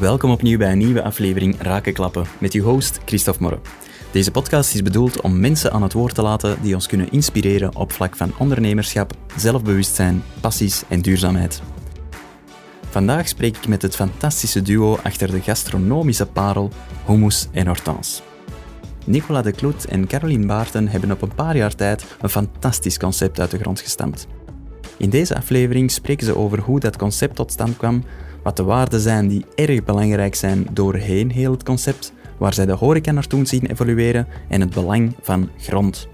Welkom opnieuw bij een nieuwe aflevering Rakenklappen met uw host Christophe Morre. Deze podcast is bedoeld om mensen aan het woord te laten die ons kunnen inspireren op vlak van ondernemerschap, zelfbewustzijn, passies en duurzaamheid. Vandaag spreek ik met het fantastische duo achter de gastronomische parel Hummus en Hortense. Nicola de Kloet en Caroline Baarten hebben op een paar jaar tijd een fantastisch concept uit de grond gestampt. In deze aflevering spreken ze over hoe dat concept tot stand kwam, wat de waarden zijn die erg belangrijk zijn doorheen heel het concept, waar zij de horeca naartoe zien evolueren en het belang van grond.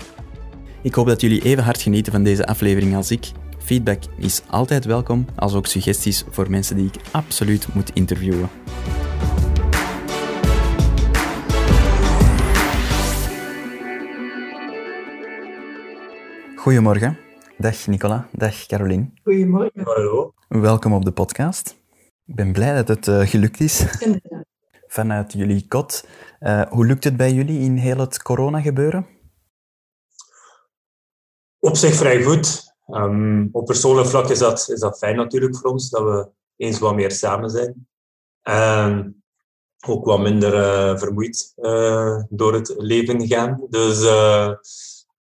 Ik hoop dat jullie even hard genieten van deze aflevering als ik. Feedback is altijd welkom, als ook suggesties voor mensen die ik absoluut moet interviewen. Goedemorgen. Dag Nicola, dag Caroline. Goedemorgen. Hallo. Welkom op de podcast. Ik ben blij dat het uh, gelukt is. Vanuit jullie kot. Uh, hoe lukt het bij jullie in heel het corona-gebeuren? Op zich vrij goed. Um, op persoonlijk vlak is dat, is dat fijn natuurlijk voor ons, dat we eens wat meer samen zijn. En ook wat minder uh, vermoeid door het leven gaan. Dus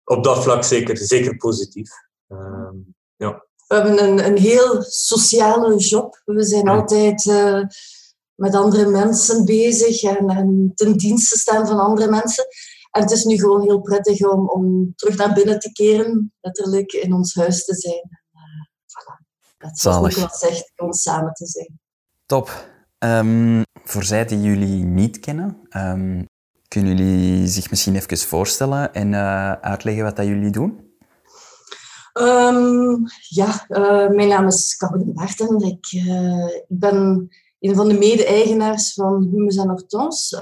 op dat vlak zeker, zeker positief. Um, ja. We hebben een, een heel sociale job. We zijn Ja. altijd uh, met andere mensen bezig en, en ten dienste staan van andere mensen. En het is nu gewoon heel prettig om, om terug naar binnen te keren, letterlijk in ons huis te zijn. En, uh, voilà. Dat is Zalig. ook wat zegt, gewoon samen te zijn. Top. Um, voor zij die jullie niet kennen, um, kunnen jullie zich misschien even voorstellen en uh, uitleggen wat dat jullie doen? Um, ja, uh, mijn naam is Caroline Baarten. Ik, uh, ik ben een van de mede-eigenaars van Humus en Hortons.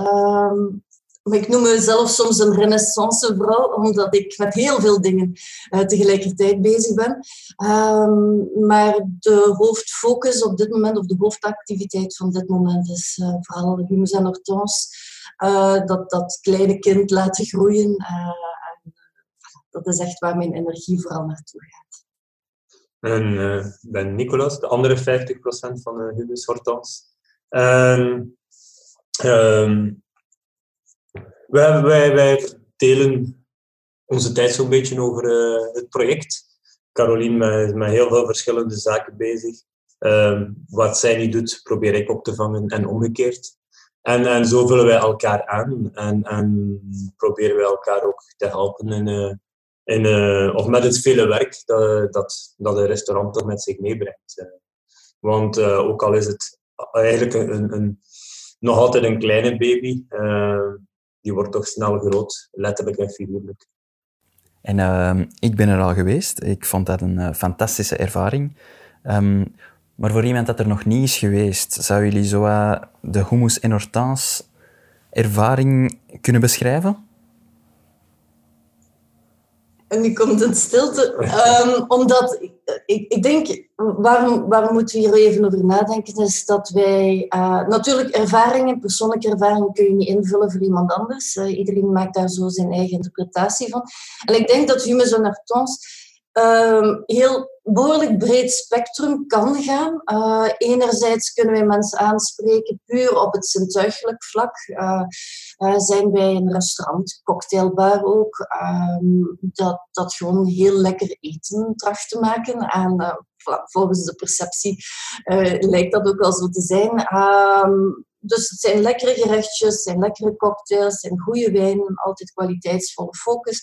Maar ik noem mezelf soms een renaissancevrouw, omdat ik met heel veel dingen uh, tegelijkertijd bezig ben. Um, maar de hoofdfocus op dit moment, of de hoofdactiviteit van dit moment, is vooral Humus en Hortons. Uh, dat, dat kleine kind laten groeien. Dat is echt waar mijn energie vooral naartoe gaat. En ik ben Nicolas, de andere 50% van uh, Hubus Hortans. Um, um, wij, wij, wij delen onze tijd zo'n beetje over uh, het project. Caroline is met heel veel verschillende zaken bezig. Um, wat zij niet doet, probeer ik op te vangen en omgekeerd. En, en zo vullen wij elkaar aan en, en proberen wij elkaar ook te helpen in, uh, of met het vele werk dat, dat, dat een restaurant toch met zich meebrengt. Uh, want uh, ook al is het eigenlijk een, een, nog altijd een kleine baby, die wordt toch snel groot, letterlijk en figuurlijk. En ehm, ik ben er al geweest. Ik vond dat een fantastische ervaring. Um, maar voor iemand dat er nog niet is geweest, zou jullie zo de hummus en hortense ervaring kunnen beschrijven? En nu komt het stilte. Um, omdat ik, ik denk, waarom, waarom moeten we hier even over nadenken, is dat wij uh, natuurlijk ervaringen, persoonlijke ervaringen kun je niet invullen voor iemand anders. Uh, iedereen maakt daar zo zijn eigen interpretatie van. En ik denk dat Humus en Hortons um, heel behoorlijk breed spectrum kan gaan. Enerzijds kunnen wij mensen aanspreken puur op het zintuigelijk vlak. Uh, zijn wij een restaurant, cocktailbar ook, um, dat, dat gewoon heel lekker eten tracht te maken. En volgens de perceptie lijkt dat ook wel zo te zijn. Um, dus het zijn lekkere gerechtjes, zijn lekkere cocktails, zijn goede wijnen, altijd kwaliteitsvolle focus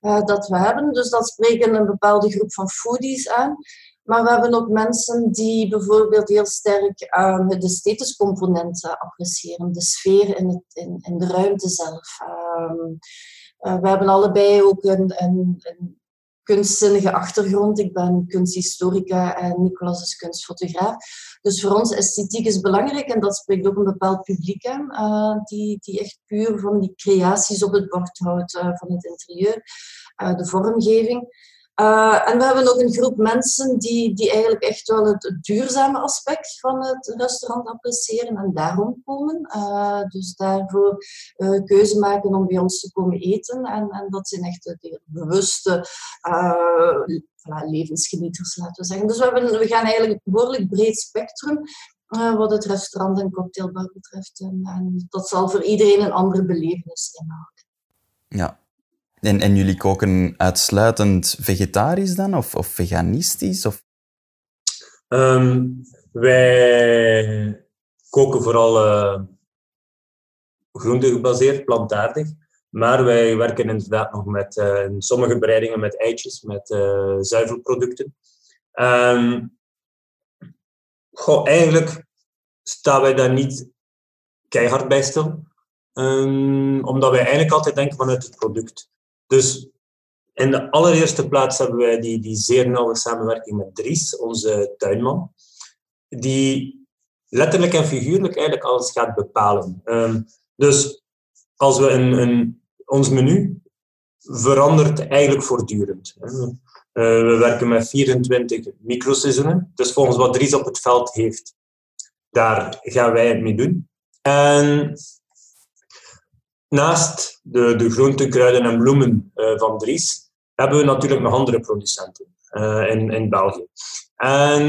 dat we hebben. Dus dat spreken een bepaalde groep van foodies aan. Maar we hebben ook mensen die bijvoorbeeld heel sterk uh, de statuscomponenten appreciëren, de sfeer in, het, in, in de ruimte zelf. Um, uh, we hebben allebei ook een, een, een kunstzinnige achtergrond. Ik ben kunsthistorica en Nicolas is kunstfotograaf. Dus voor ons esthetiek is belangrijk en dat spreekt ook een bepaald publiek aan, uh, die, die echt puur van die creaties op het bord houdt, uh, van het interieur, de vormgeving. Uh, en we hebben ook een groep mensen die, die eigenlijk echt wel het, duurzame aspect van het restaurant appreciëren en daarom komen. Uh, dus daarvoor uh, keuze maken om bij ons te komen eten. En, en dat zijn echt de bewuste levensgenieters, laten we zeggen. Dus we, hebben, we gaan eigenlijk een behoorlijk breed spectrum. wat het restaurant en cocktailbar betreft. En, en, dat zal voor iedereen een andere belevenis inhouden. Ja. En, en jullie koken uitsluitend vegetarisch dan, of, of veganistisch? Of? Ehm, wij koken vooral uh, gebaseerd, plantaardig. Maar wij werken inderdaad nog met uh, sommige bereidingen met eitjes, met uh, zuivelproducten. Um, goh, eigenlijk staan wij daar niet keihard bij stil. Um, omdat wij eigenlijk altijd denken vanuit het product. Dus in de allereerste plaats hebben wij die, die zeer nauwe samenwerking met Dries, onze tuinman, die letterlijk en figuurlijk eigenlijk alles gaat bepalen. Um, dus als we een, een, ons menu verandert eigenlijk voortdurend. Uh, we werken met 24 microseizoenen, dus volgens wat Dries op het veld heeft, daar gaan wij het mee doen. En naast de, de groenten, kruiden en bloemen uh, van Dries, hebben we natuurlijk nog andere producenten uh, in, in België. En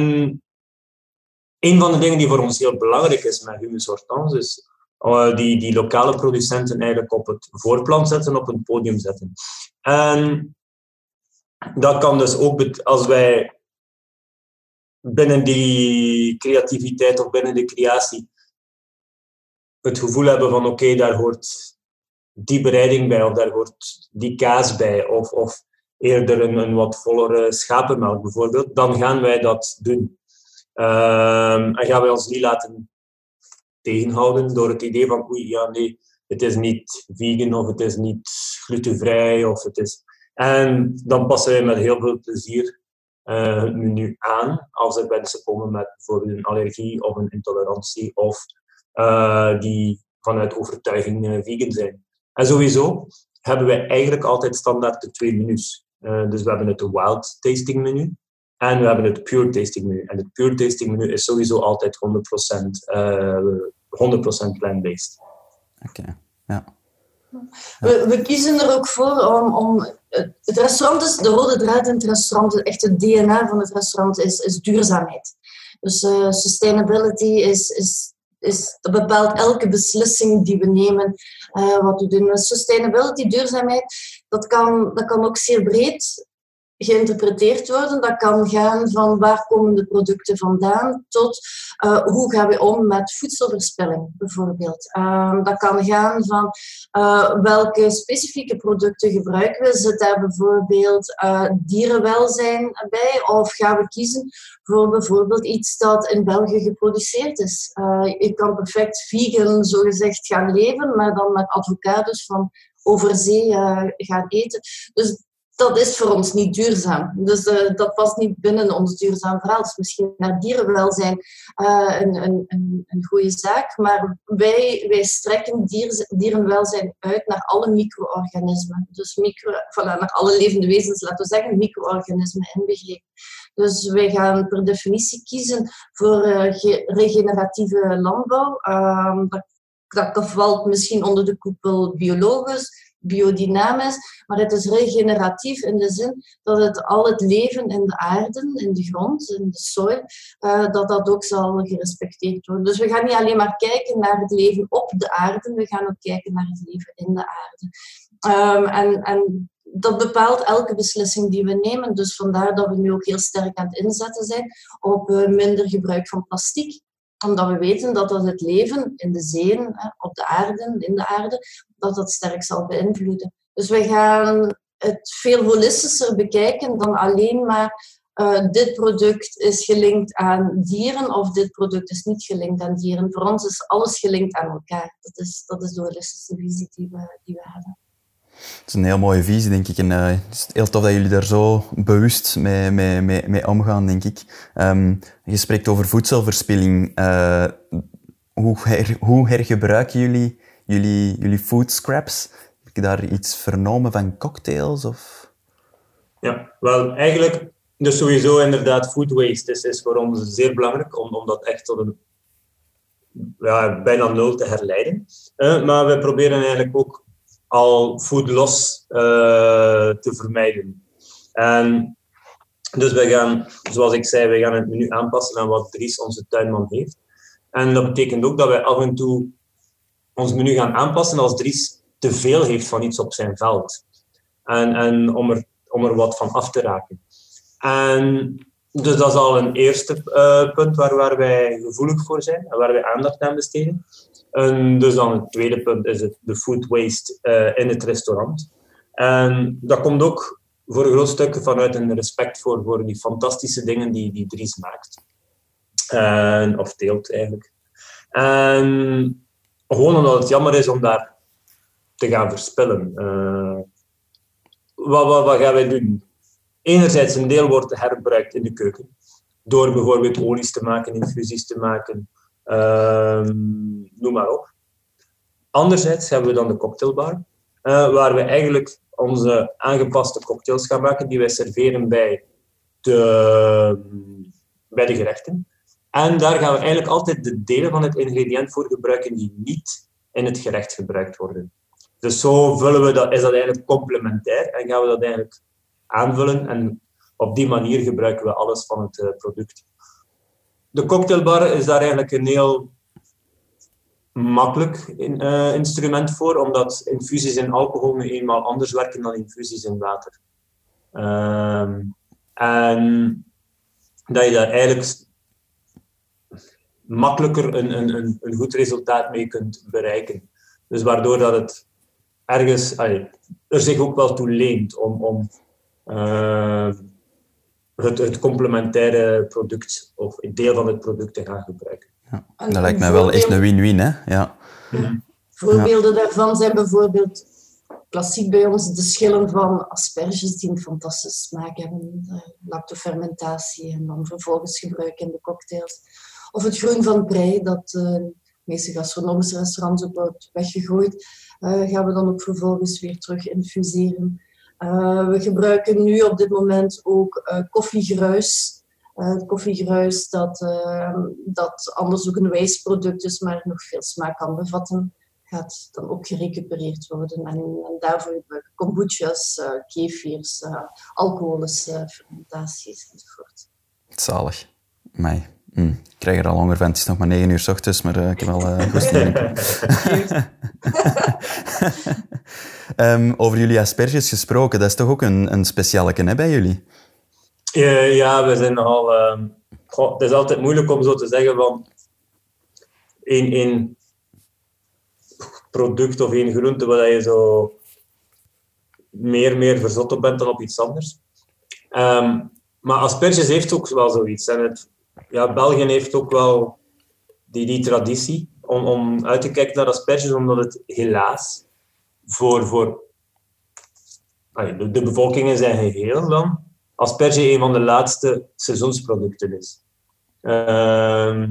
een van de dingen die voor ons heel belangrijk is met Humus Hortens, is uh, die, die lokale producenten eigenlijk op het voorplan zetten, op een podium zetten. En dat kan dus ook, als wij binnen die creativiteit of binnen de creatie het gevoel hebben van oké, daar hoort die bereiding bij, of daar hoort die kaas bij, of, of eerder een, een wat vollere schapenmelk bijvoorbeeld, dan gaan wij dat doen. Um, en gaan wij ons niet laten tegenhouden door het idee van oei, ja nee, het is niet vegan of het is niet glutenvrij of het is... En dan passen wij met heel veel plezier uh, het menu aan als er mensen komen met bijvoorbeeld een allergie of een intolerantie of uh, die vanuit overtuiging uh, vegan zijn. En sowieso hebben wij eigenlijk altijd standaard de twee menus. Uh, dus we hebben het wild tasting menu en we hebben het pure tasting menu. En het pure tasting menu is sowieso altijd 100%, uh, 100% plant-based. Oké, ja. We, we, kiezen er ook voor om, om. Het restaurant is de rode draad in het restaurant, echt het DNA van het restaurant is, is duurzaamheid. Dus uh, sustainability is, is, is, dat bepaalt elke beslissing die we nemen, uh, wat we doen. Sustainability, duurzaamheid, dat kan, dat kan ook zeer breed geïnterpreteerd worden. Dat kan gaan van waar komen de producten vandaan tot uh, hoe gaan we om met voedselverspilling bijvoorbeeld. Uh, dat kan gaan van uh, welke specifieke producten gebruiken we. Zit daar bijvoorbeeld dierenwelzijn bij of gaan we kiezen voor bijvoorbeeld iets dat in België geproduceerd is. je kan perfect vegan zogezegd gaan leven, maar dan met avocados van over zee gaan eten. Dus dat is voor ons niet duurzaam. Dus uh, dat past niet binnen ons duurzaam verhaal. Dus misschien naar dierenwelzijn uh, een, een, een, een goede zaak. Maar wij, wij strekken dier, dierenwelzijn uit naar alle micro-organismen. Dus micro, naar alle levende wezens, laten we zeggen, micro-organismen inbegrepen. Dus wij gaan per definitie kiezen voor uh, regeneratieve landbouw. Ehm, dat, dat valt misschien onder de koepel biologisch biodynamisch, maar het is regeneratief in de zin dat het al het leven in de aarde, in de grond, in de soil, uh, dat dat ook zal gerespecteerd worden. Dus we gaan niet alleen maar kijken naar het leven op de aarde, we gaan ook kijken naar het leven in de aarde. Um, en, en dat bepaalt elke beslissing die we nemen. Dus vandaar dat we nu ook heel sterk aan het inzetten zijn op uh, minder gebruik van plastic omdat we weten dat dat het leven in de zeeën, op de aarde, in de aarde, dat dat sterk zal beïnvloeden. Dus we gaan het veel holistischer bekijken dan alleen maar uh, dit product is gelinkt aan dieren of dit product is niet gelinkt aan dieren. Voor ons is alles gelinkt aan elkaar. Dat is, dat is de holistische visie die we, die we hebben. Het is een heel mooie visie, denk ik. En uh, het is heel tof dat jullie daar zo bewust mee, mee, mee, omgaan, denk ik. Um, je spreekt over voedselverspilling. Uh, hoe, her, hoe hergebruiken jullie jullie, jullie food scraps? Heb je daar iets vernomen van cocktails? Of? Ja, wel eigenlijk, dus sowieso inderdaad, food waste is, is voor ons zeer belangrijk om, om dat echt tot een ja, bijna nul te herleiden. Uh, maar we proberen eigenlijk ook al food loss uh, te vermijden. En dus wij gaan, zoals ik zei, wij gaan het menu aanpassen aan wat Dries, onze tuinman, heeft. En dat betekent ook dat wij af en toe ons menu gaan aanpassen als Dries te veel heeft van iets op zijn veld. En, en om, er, om er wat van af te raken. En dus dat is al een eerste uh, punt waar, waar wij gevoelig voor zijn en waar wij aandacht aan besteden. En dus dan het tweede punt is het, de food waste uh, in het restaurant. En dat komt ook voor een groot stuk vanuit een respect voor, voor die fantastische dingen die, die Dries maakt. Of deelt eigenlijk. En gewoon omdat het jammer is om daar te gaan verspillen. Uh, wat, wat, wat gaan wij doen? Enerzijds een deel wordt herbruikt in de keuken. Door bijvoorbeeld olies te maken, infusies te maken, uh, noem maar op. Anderzijds hebben we dan de cocktailbar, uh, waar we eigenlijk onze aangepaste cocktails gaan maken die wij serveren bij de, bij de gerechten. En daar gaan we eigenlijk altijd de delen van het ingrediënt voor gebruiken die niet in het gerecht gebruikt worden. Dus zo vullen we dat, is dat eigenlijk complementair en gaan we dat eigenlijk aanvullen. En op die manier gebruiken we alles van het uh, product. De cocktailbar is daar eigenlijk een heel makkelijk uh, instrument voor, omdat infusies in alcohol nu eenmaal anders werken dan infusies in water. Um, en dat je daar eigenlijk makkelijker een, een, een, goed resultaat mee kunt bereiken. Dus waardoor dat het ergens allee, er zich ook wel toe leent om, om uh, het, het complementaire product of een deel van het product te gaan gebruiken. Ja, dat lijkt mij wel echt een win-win, hè? Ja. Voorbeelden daarvan zijn bijvoorbeeld klassiek bij ons de schillen van asperges die een fantastische smaak hebben, lactofermentatie en dan vervolgens gebruiken in de cocktails. Of het groen van prei, dat uh, de meeste gastronomische restaurants ook wordt weggegooid, uh, gaan we dan ook vervolgens weer terug infuseren. Uh, we gebruiken nu op dit moment ook koffiegruis. koffiegruis dat, dat anders ook een wijsproduct is, maar nog veel smaak kan bevatten, gaat dan ook gerecupereerd worden. En, en daarvoor gebruiken kombucha's, uh, kefirs, uh, alcoholische fermentaties enzovoort. Zalig. Mij. Mm, ik krijg er al honger van. Het is nog maar negen uur s ochtends, maar uh, ik heb al uh, um, over jullie asperges gesproken, dat is toch ook een, een speciale hè, bij jullie? Uh, ja, we zijn nogal... Ehm, goh, het is altijd moeilijk om zo te zeggen van... één, één product of één groente waar je zo meer, meer verzot op bent dan op iets anders. Um, maar asperges heeft ook wel zoiets. En het, ja, België heeft ook wel die, die traditie om, om uit te kijken naar asperges, omdat het helaas voor, voor de, de bevolking in zijn geheel dan asperge een van de laatste seizoensproducten is. Uh,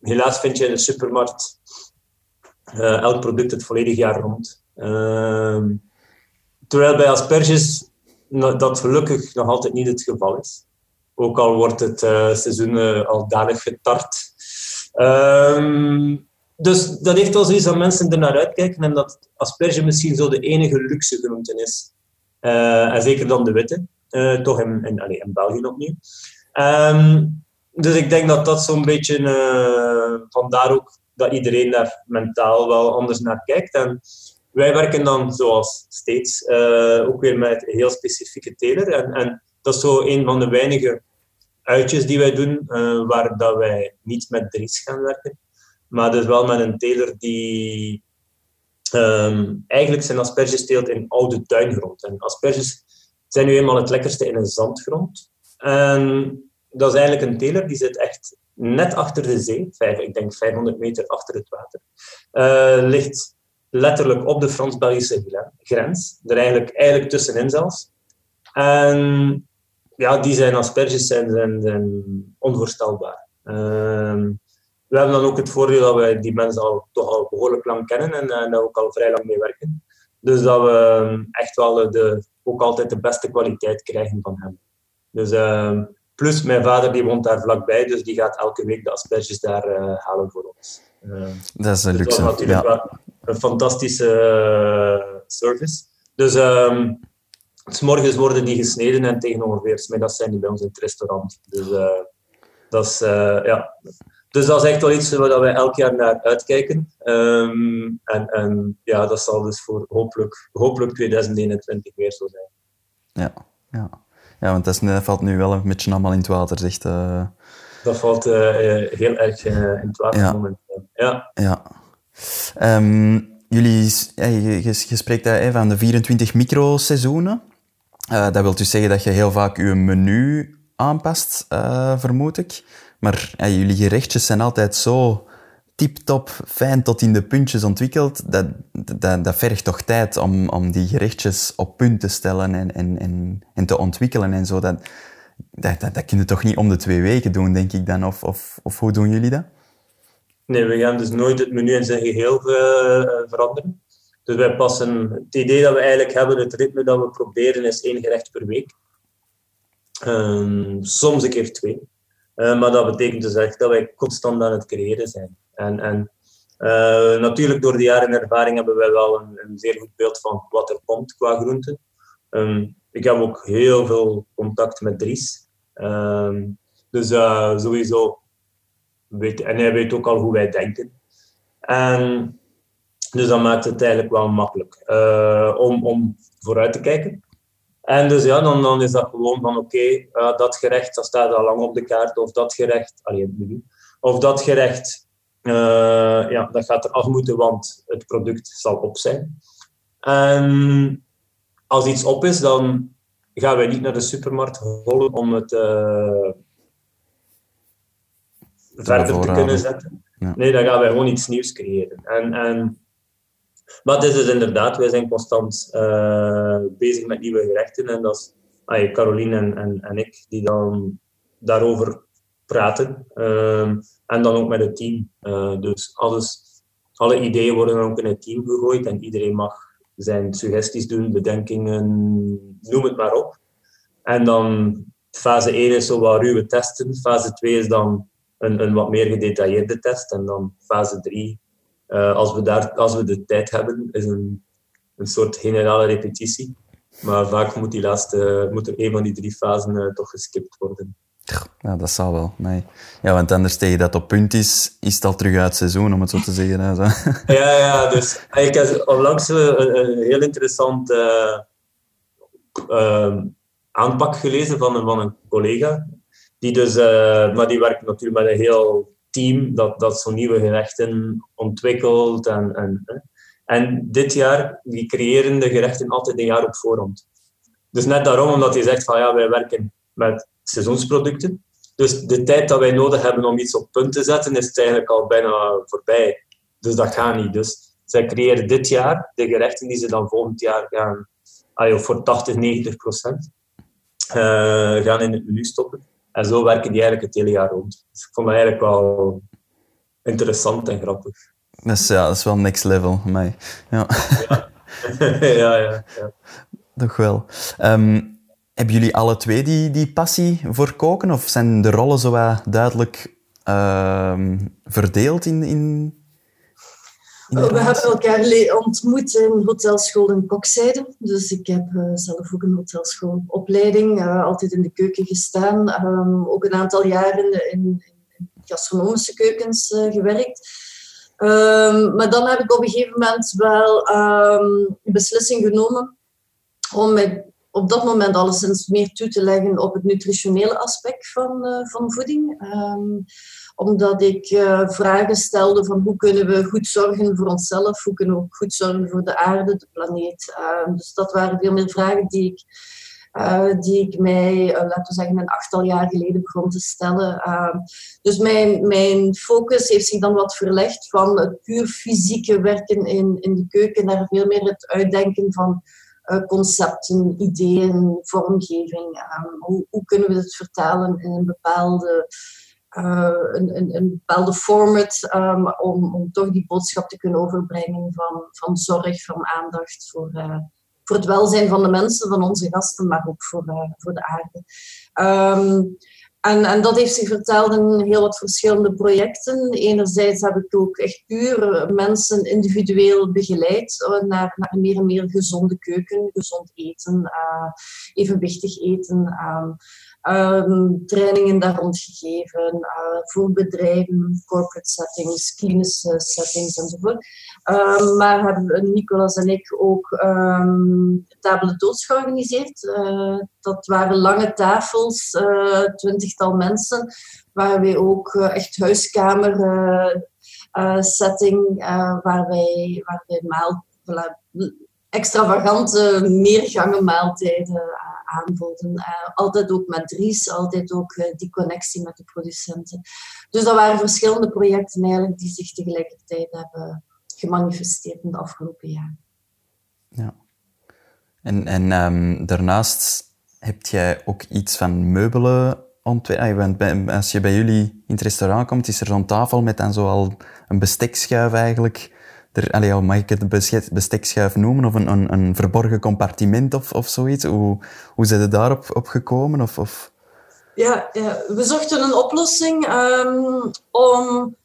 helaas vind je in de supermarkt uh, elk product het volledig jaar rond. Uh, terwijl bij asperges dat gelukkig nog altijd niet het geval is. Ook al wordt het uh, seizoen uh, al danig getart. Um, dus dat heeft wel zoiets dat mensen er naar uitkijken en dat asperge misschien zo de enige luxe groente is. Uh, en zeker dan de witte, toch in, in, België opnieuw. Um, dus ik denk dat dat zo'n beetje, vandaar ook dat iedereen daar mentaal wel anders naar kijkt. En wij werken dan zoals steeds ook weer met heel specifieke teler. En, en dat is zo een van de weinige uitjes die wij doen, uh, waar dat wij niet met Dries gaan werken. Maar dus wel met een teler die um, eigenlijk zijn asperges teelt in oude tuingrond. En asperges zijn nu eenmaal het lekkerste in een zandgrond. En dat is eigenlijk een teler die zit echt net achter de zee, vijf, ik denk 500 meter achter het water. Uh, ligt letterlijk op de Frans-Belgische grens, er eigenlijk, eigenlijk tussenin zelfs. En ja, die zijn asperges zijn, zijn, zijn onvoorstelbaar. Uh, we hebben dan ook het voordeel dat wij die mensen al toch al behoorlijk lang kennen en, en daar ook al vrij lang mee werken. Dus dat we ehm, echt wel de, ook altijd de beste kwaliteit krijgen van hem. Dus, uh, plus mijn vader die woont daar vlakbij, dus die gaat elke week de asperges daar uh, halen voor ons. Uh, dat is een luxe. Dat is natuurlijk ja. een fantastische uh, service. Dus um, S morgens worden die gesneden en tegen ongeveer middags zijn die bij ons in het restaurant. Dus uh, dat is, uh, ja, dus dat is echt wel iets waar wij elk jaar naar uitkijken. Ehm, en, en ja, dat zal dus voor hopelijk, hopelijk 2021 weer zo zijn. Ja, ja. ja want dat, valt nu wel een beetje allemaal in het water, zegt... Uh... Dat valt heel erg in het water ja. momenteel. Ja. ja. Um, jullie, je, spreekt daar van de 24 microseizoenen. Uh, dat wil dus zeggen dat je heel vaak je menu aanpast, vermoed ik. Maar jullie gerechtjes zijn altijd zo tip-top, fijn tot in de puntjes ontwikkeld. Dat, dat, dat vergt toch tijd om, om die gerechtjes op punt te stellen en, en, en, en te ontwikkelen en zo. Dat, dat, dat, dat kun je toch niet om de twee weken doen, denk ik dan? Of, of, of hoe doen jullie dat? Nee, we gaan dus nooit het menu in zijn geheel uh, veranderen. Dus wij passen het idee dat we eigenlijk hebben, het ritme dat we proberen, is één gerecht per week. Um, soms een keer twee. Uh, maar dat betekent dus echt dat wij constant aan het creëren zijn. En, en uh, natuurlijk, door de jaren ervaring hebben wij wel een, een, zeer goed beeld van wat er komt qua groenten. Um, ik heb ook heel veel contact met Dries. Dus uh, sowieso weet, en hij weet ook al hoe wij denken. En dus dat maakt het eigenlijk wel makkelijk om, om vooruit te kijken. En dus ja, dan, dan is dat gewoon van oké, okay, dat gerecht dat staat al lang op de kaart, of dat gerecht, alleen of dat gerecht, uh, ja, dat gaat er af moeten, want het product zal op zijn. En als iets op is, dan gaan wij niet naar de supermarkt hollen om het uh, verder te kunnen zetten. Nee, dan gaan wij gewoon iets nieuws creëren. En, en maar het is dus inderdaad, wij zijn constant uh, bezig met nieuwe gerechten. En dat is ah, Caroline en, en, en, ik die dan daarover praten. Um, en dan ook met het team. Uh, dus alles, alle ideeën worden dan ook in het team gegooid. En iedereen mag zijn suggesties doen, bedenkingen, noem het maar op. En dan fase 1 is zo wat ruwe testen. Fase 2 is dan een, een wat meer gedetailleerde test. En dan fase 3 uh, als, we daar, als we de tijd hebben, is een, een soort generale repetitie. Maar vaak moet, die laatste, moet er een van die drie fasen uh, toch geskipt worden. Ja, dat zal wel. Nee. Ja, want anders tegen dat op punt is, is het al terug uit het seizoen, om het zo te zeggen. Hè, zo. Ja, ja, dus ik heb onlangs een, een heel interessant uh, uh, aanpak gelezen van een, van een collega. Die dus, uh, maar die werkt natuurlijk met een heel team dat, dat zo'n nieuwe gerechten ontwikkelt. En, en, en dit jaar, die creëren de gerechten altijd een jaar op voorhand. Dus net daarom, omdat hij zegt van ja, wij werken met seizoensproducten. Dus de tijd dat wij nodig hebben om iets op punt te zetten, is eigenlijk al bijna voorbij. Dus dat gaat niet. Dus zij creëren dit jaar de gerechten die ze dan volgend jaar gaan, ah, voor 80, 90 procent, uh, gaan in het menu stoppen. En zo werken die eigenlijk het hele jaar rond. Dus ik vond dat eigenlijk wel interessant en grappig. Dat is, ja, dat is wel next level, mij. Ja. Ja. ja, ja, ja. Toch wel. Um, hebben jullie alle twee die, die passie voor koken? Of zijn de rollen zo duidelijk uh, verdeeld in, in, we hebben elkaar ontmoet in hotelschool en kokzijde. Dus ik heb uh, zelf ook een hotelschoolopleiding, uh, altijd in de keuken gestaan. Um, ook een aantal jaren in, in, in gastronomische keukens uh, gewerkt. Um, maar dan heb ik op een gegeven moment wel um, een beslissing genomen om mij op dat moment alleszins meer toe te leggen op het nutritionele aspect van, van voeding omdat ik uh, vragen stelde van hoe kunnen we goed zorgen voor onszelf, hoe kunnen we ook goed zorgen voor de aarde, de planeet. Uh, dus dat waren veel meer vragen die ik, uh, die ik mij, laten we zeggen, een achttal jaar geleden begon te stellen. dus mijn, mijn focus heeft zich dan wat verlegd van het puur fysieke werken in, in de keuken naar veel meer het uitdenken van concepten, ideeën, vormgeving. hoe, hoe kunnen we het vertalen in een bepaalde een, een, een, bepaalde format um, om, om toch die boodschap te kunnen overbrengen van, van zorg, van aandacht voor, uh, voor het welzijn van de mensen, van onze gasten, maar ook voor, uh, voor de aarde. Um, en, en dat heeft zich verteld in heel wat verschillende projecten. Enerzijds heb ik ook echt puur mensen individueel begeleid naar, naar meer en meer gezonde keuken, gezond eten, evenwichtig eten. Um, um, trainingen daar rond gegeven uh, voor bedrijven, corporate settings, klinische settings enzovoort. Um, maar hebben Nicolas en ik ook um, table doods georganiseerd. Uh, dat waren lange tafels, uh, twintigtal mensen, waar wij ook echt huiskamer setting, waar wij, waar wij maal, extravagante meergangen maaltijden aanboden. Uh, altijd ook met Dries, altijd ook uh, die connectie met de producenten. Dus dat waren verschillende projecten eigenlijk die zich tegelijkertijd hebben gemanifesteerd in de afgelopen jaren. Ja. En, en um, daarnaast heb jij ook iets van meubelen ontwikkeld. Als je bij jullie in het restaurant komt, is er zo'n tafel met dan zoal een bestekschuif eigenlijk er, allee, mag ik het bestekschuif noemen? Of een, een, een verborgen compartiment of, of zoiets? Hoe, hoe zijn je daarop op gekomen? Of, of... Ja, we zochten een oplossing um, om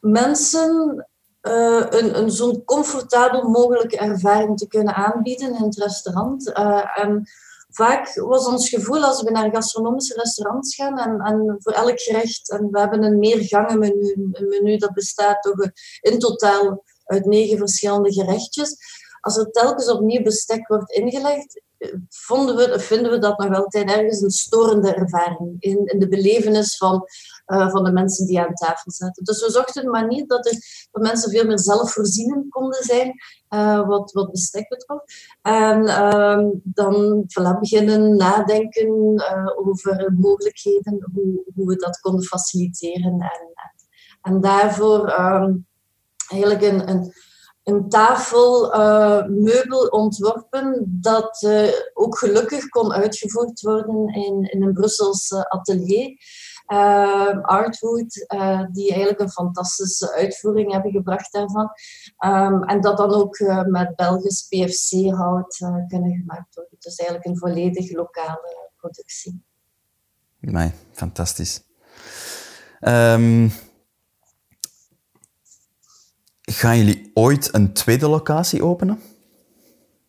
mensen uh, een, een comfortabel mogelijke ervaring te kunnen aanbieden in het restaurant. Uh, en vaak was ons gevoel als we naar gastronomische restaurants gaan en, en voor elk gerecht, en we hebben een meergangenmenu, een menu dat bestaat toch in totaal uit negen verschillende gerechtjes. Als er telkens opnieuw bestek wordt ingelegd, vonden we, vinden we dat nog altijd ergens een storende ervaring in, in de belevenis van, uh, van de mensen die aan tafel zaten. Dus we zochten een manier dat, er, dat mensen veel meer zelfvoorzienend konden zijn uh, wat, wat bestek betrof. En uh, dan voilà, beginnen nadenken uh, over mogelijkheden, hoe, hoe we dat konden faciliteren. En, en daarvoor ehm, eigenlijk een, een, een tafelmeubel uh, ontworpen dat uh, ook gelukkig kon uitgevoerd worden in, in een Brussels atelier. Uh, Artwood, die eigenlijk een fantastische uitvoering hebben gebracht daarvan. Um, en dat dan ook met Belgisch PFC-hout kunnen gemaakt worden. Dus eigenlijk een volledig lokale productie. Nee, fantastisch. Um, Gaan jullie ooit een tweede locatie openen?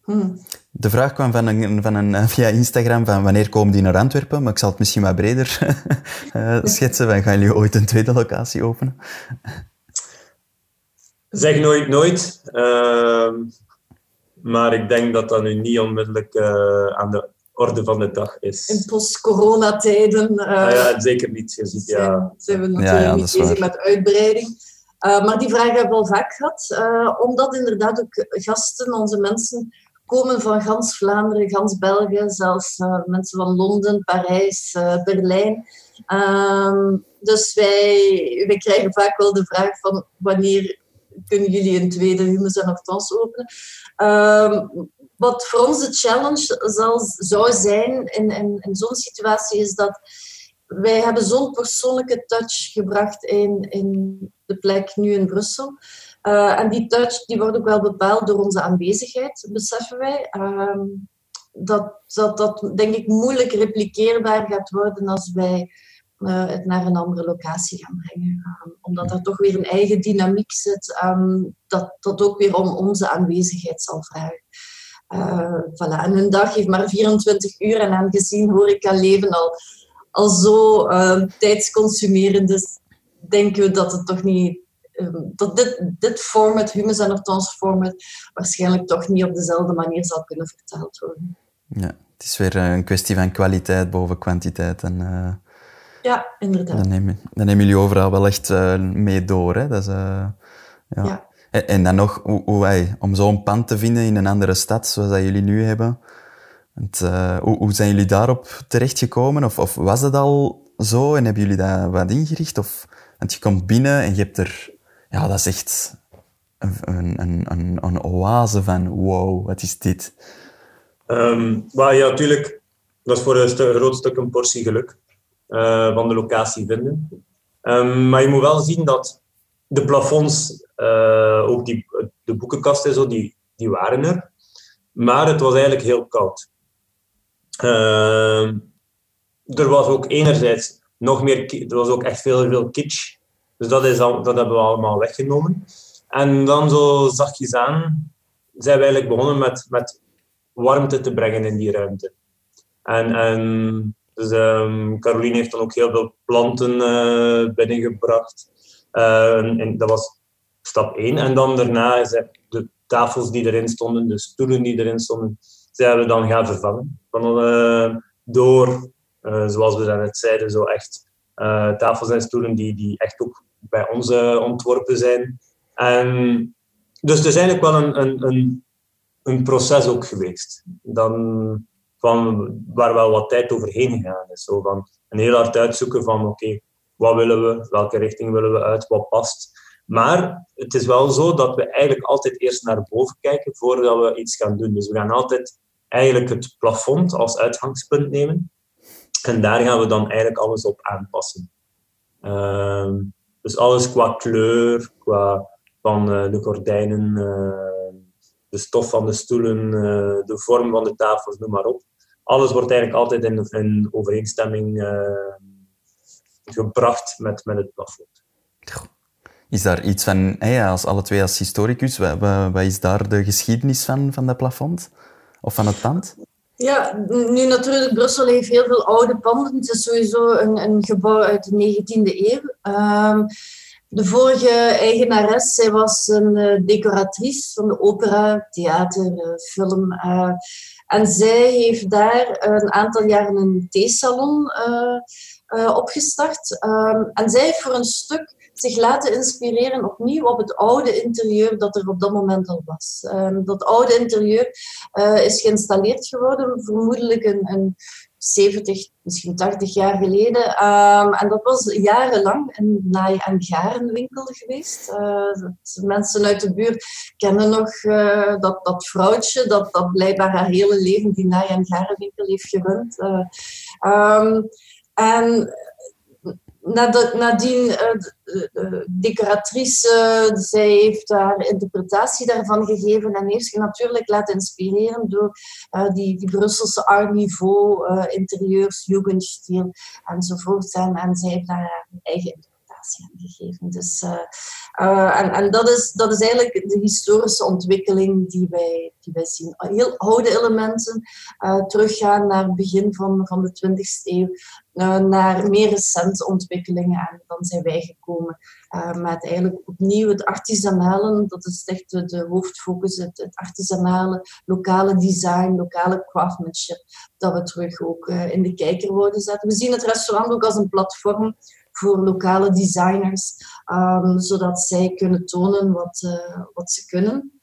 Hmm. De vraag kwam van een, van een, eh, via Instagram van wanneer komen die naar Antwerpen, maar ik zal het misschien wat breder uh, schetsen. Van, gaan jullie ooit een tweede locatie openen? Zeg nooit nooit. Uh, maar ik denk dat dat nu niet onmiddellijk uh, aan de orde van de dag is. In post-coronatijden. Ah, ja, zeker niet. Je ziet, ja. Zijn we natuurlijk ja, ja, niet bezig met uitbreiding. Uh, maar die vraag hebben we al vaak gehad, uh, omdat inderdaad ook gasten, onze mensen, komen van gans Vlaanderen, gans België, zelfs uh, mensen van Londen, Parijs, Berlijn. Ehm, dus wij, wij krijgen vaak wel de vraag van wanneer kunnen jullie een tweede Humus en Hortens openen? Ehm, wat voor ons de challenge zal, zou zijn in, in, in zo'n situatie is dat wij hebben zo'n persoonlijke touch gebracht in, in de plek nu in Brussel. Uh, en die touch die wordt ook wel bepaald door onze aanwezigheid, beseffen wij. Uh, dat, dat dat, denk ik, moeilijk repliceerbaar gaat worden als wij uh, het naar een andere locatie gaan brengen. Ehm, omdat er toch weer een eigen dynamiek zit, um, dat, dat ook weer om onze aanwezigheid zal vragen. Uh. En een dag heeft maar 24 uur en aangezien hoor ik al leven al al zo uh, tijdsconsumerend is, denken we dat het toch niet um, dat dit, dit format, Humus en Hortons format, waarschijnlijk toch niet op dezelfde manier zal kunnen verteld worden. Ja, het is weer een kwestie van kwaliteit boven kwantiteit. En, uh, ja, inderdaad. Dan nemen, dan nemen jullie overal wel echt uh, mee door. Hè? Dat is, uh, ja. ja. En, en, dan nog, hoe, hoe, om zo'n pand te vinden in een andere stad, zoals dat jullie nu hebben, uh, hoe, zijn jullie daarop terechtgekomen? Of, of was dat al zo en hebben jullie dat wat ingericht? Of, want je komt binnen en je hebt er... Ja, dat is echt een, een, een, een oase van wow, wat is dit? Um, maar ja, natuurlijk. Dat is voor een, groot stuk een portie geluk uh, van de locatie vinden. Um, maar je moet wel zien dat de plafonds, uh, ook die, de boekenkasten, zo, die, die waren er. Maar het was eigenlijk heel koud. Uh, er was ook enerzijds nog meer, er was ook echt veel, veel kitsch. Dus dat, is al, dat hebben we allemaal weggenomen. En dan zo zachtjes aan zijn we eigenlijk begonnen met, met warmte te brengen in die ruimte. En, en Dus um, Caroline heeft dan ook heel veel planten uh, binnengebracht. Uh, en dat was stap 1. En dan daarna zijn de tafels die erin stonden, de stoelen die erin stonden, zijn we dan gaan vervangen. Van, uh, door, zoals we net zeiden, zo echt tafels en stoelen die, die echt ook bij ons ontworpen zijn. En, dus het is eigenlijk wel een, een, een, een proces ook geweest. Dan, van waar wel wat tijd overheen gegaan is. Zo van een heel hard uitzoeken van oké, wat willen we, welke richting willen we uit, wat past. Maar het is wel zo dat we eigenlijk altijd eerst naar boven kijken voordat we iets gaan doen. Dus we gaan altijd eigenlijk het plafond als uitgangspunt nemen. En daar gaan we dan eigenlijk alles op aanpassen. Ehm, dus alles qua kleur, qua van uh, de gordijnen, uh, de stof van de stoelen, uh, de vorm van de tafels, noem maar op. Alles wordt eigenlijk altijd in, in overeenstemming gebracht met, met het plafond. Is daar iets van, hey, als alle twee als historicus, wat, wat, is daar de geschiedenis van, van dat plafond? Of van het pand? Ja, nu natuurlijk, Brussel heeft heel veel oude panden. Het is sowieso een, een gebouw uit de 19e eeuw. Um, de vorige eigenares, zij was een uh, decoratrice van de opera, theater, uh, film. Uh, en zij heeft daar een aantal jaren een theesalon opgestart. Um, en zij heeft voor een stuk zich laten inspireren opnieuw op het oude interieur dat er op dat moment al was. Um, dat oude interieur uh, is geïnstalleerd geworden, vermoedelijk een, een 70, misschien 80 jaar geleden. Um, en dat was jarenlang een naai- en garenwinkel geweest. Uh, mensen uit de buurt kennen nog uh, dat, dat vrouwtje dat, dat blijkbaar haar hele leven die naai- en garenwinkel heeft gerund. Um, en nadien uh, de, decoratrice, zij heeft haar interpretatie daarvan gegeven en heeft zich natuurlijk laten inspireren door uh, die, die Brusselse art niveau, uh, interieurs, jugendstil enzovoort. En, en zij heeft daar haar eigen interpretatie aan gegeven. Dus, en en dat, is, dat is eigenlijk de historische ontwikkeling die wij, die wij zien. Heel oude elementen teruggaan naar het begin van, van de 20e eeuw uh, naar meer recente ontwikkelingen. En dan zijn wij gekomen uh, met eigenlijk opnieuw het artisanale, dat is echt de, hoofdfocus, het, artisanale, lokale design, lokale craftsmanship, dat we terug ook uh, in de kijker worden zetten. We zien het restaurant ook als een platform voor lokale designers, um, zodat zij kunnen tonen wat, wat ze kunnen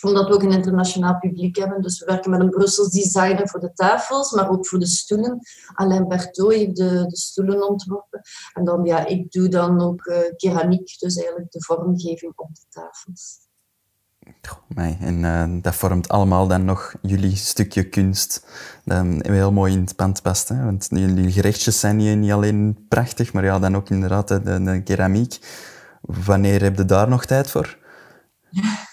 omdat we ook een internationaal publiek hebben. Dus we werken met een Brussels designer voor de tafels, maar ook voor de stoelen. Alain Berthaud heeft de, de stoelen ontworpen. En dan, ja, ik doe dan ook uh, keramiek, dus eigenlijk de vormgeving op de tafels. Nee, en uh, dat vormt allemaal dan nog jullie stukje kunst. Dat heel mooi in het pand past. Hè? Want jullie gerechtjes zijn niet alleen prachtig, maar ja, dan ook inderdaad de, de keramiek. Wanneer heb je daar nog tijd voor?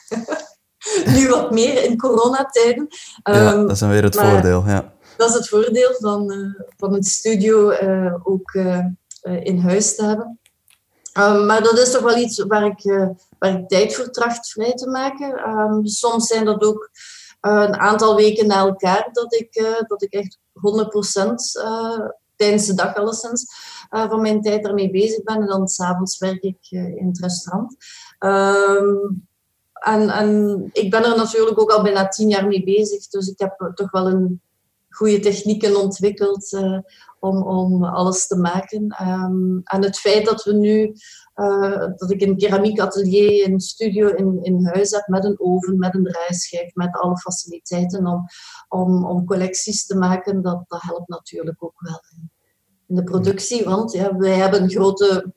nu wat meer in coronatijden. Ja, um, dat is dan weer het voordeel. Ja. Dat is het voordeel van, uh, van het studio uh, ook uh, in huis te hebben. Um, maar dat is toch wel iets waar ik, waar ik tijd voor tracht vrij te maken. Um, soms zijn dat ook een aantal weken na elkaar dat ik, dat ik echt 100% tijdens de dag alleszins van mijn tijd daarmee bezig ben. En dan s'avonds werk ik in het restaurant. Um, en, en ik ben er natuurlijk ook al bijna tien jaar mee bezig. Dus ik heb toch wel een goede technieken ontwikkeld uh, om, om alles te maken. Um, en het feit dat we nu, uh, dat ik een keramiekatelier, een studio in, in huis heb met een oven, met een draaischijf, met alle faciliteiten om, om, om collecties te maken, dat, dat helpt natuurlijk ook wel in de productie. Want ja, wij hebben grote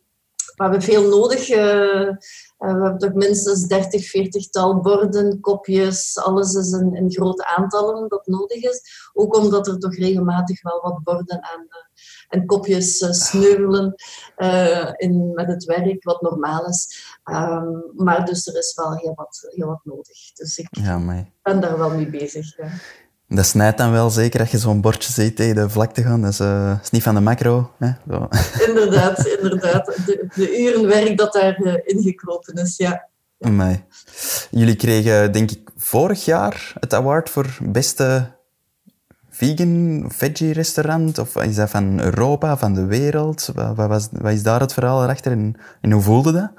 we hebben veel nodig. Uh, we hebben toch minstens 30, 40 tal borden, kopjes. Alles is in, in, grote aantallen dat nodig is. Ook omdat er toch regelmatig wel wat borden en, uh, en kopjes sneuvelen in, met het werk, wat normaal is. Um, maar dus er is wel heel wat, heel wat nodig. Dus ik ja, ben daar wel mee bezig. Ja. Dat snijdt dan wel zeker dat je zo'n bordje ziet tegen de vlakte gaan. Dat is, uh, is niet van de macro. Hè? Inderdaad, inderdaad. De, de uren werk dat daarin uh, ingekropen is, ja. Amai. Jullie kregen, denk ik, vorig jaar het award voor beste vegan, veggie restaurant? Of is dat van Europa, van de wereld? Wat, wat, was, wat is daar het verhaal erachter en, en hoe voelde dat?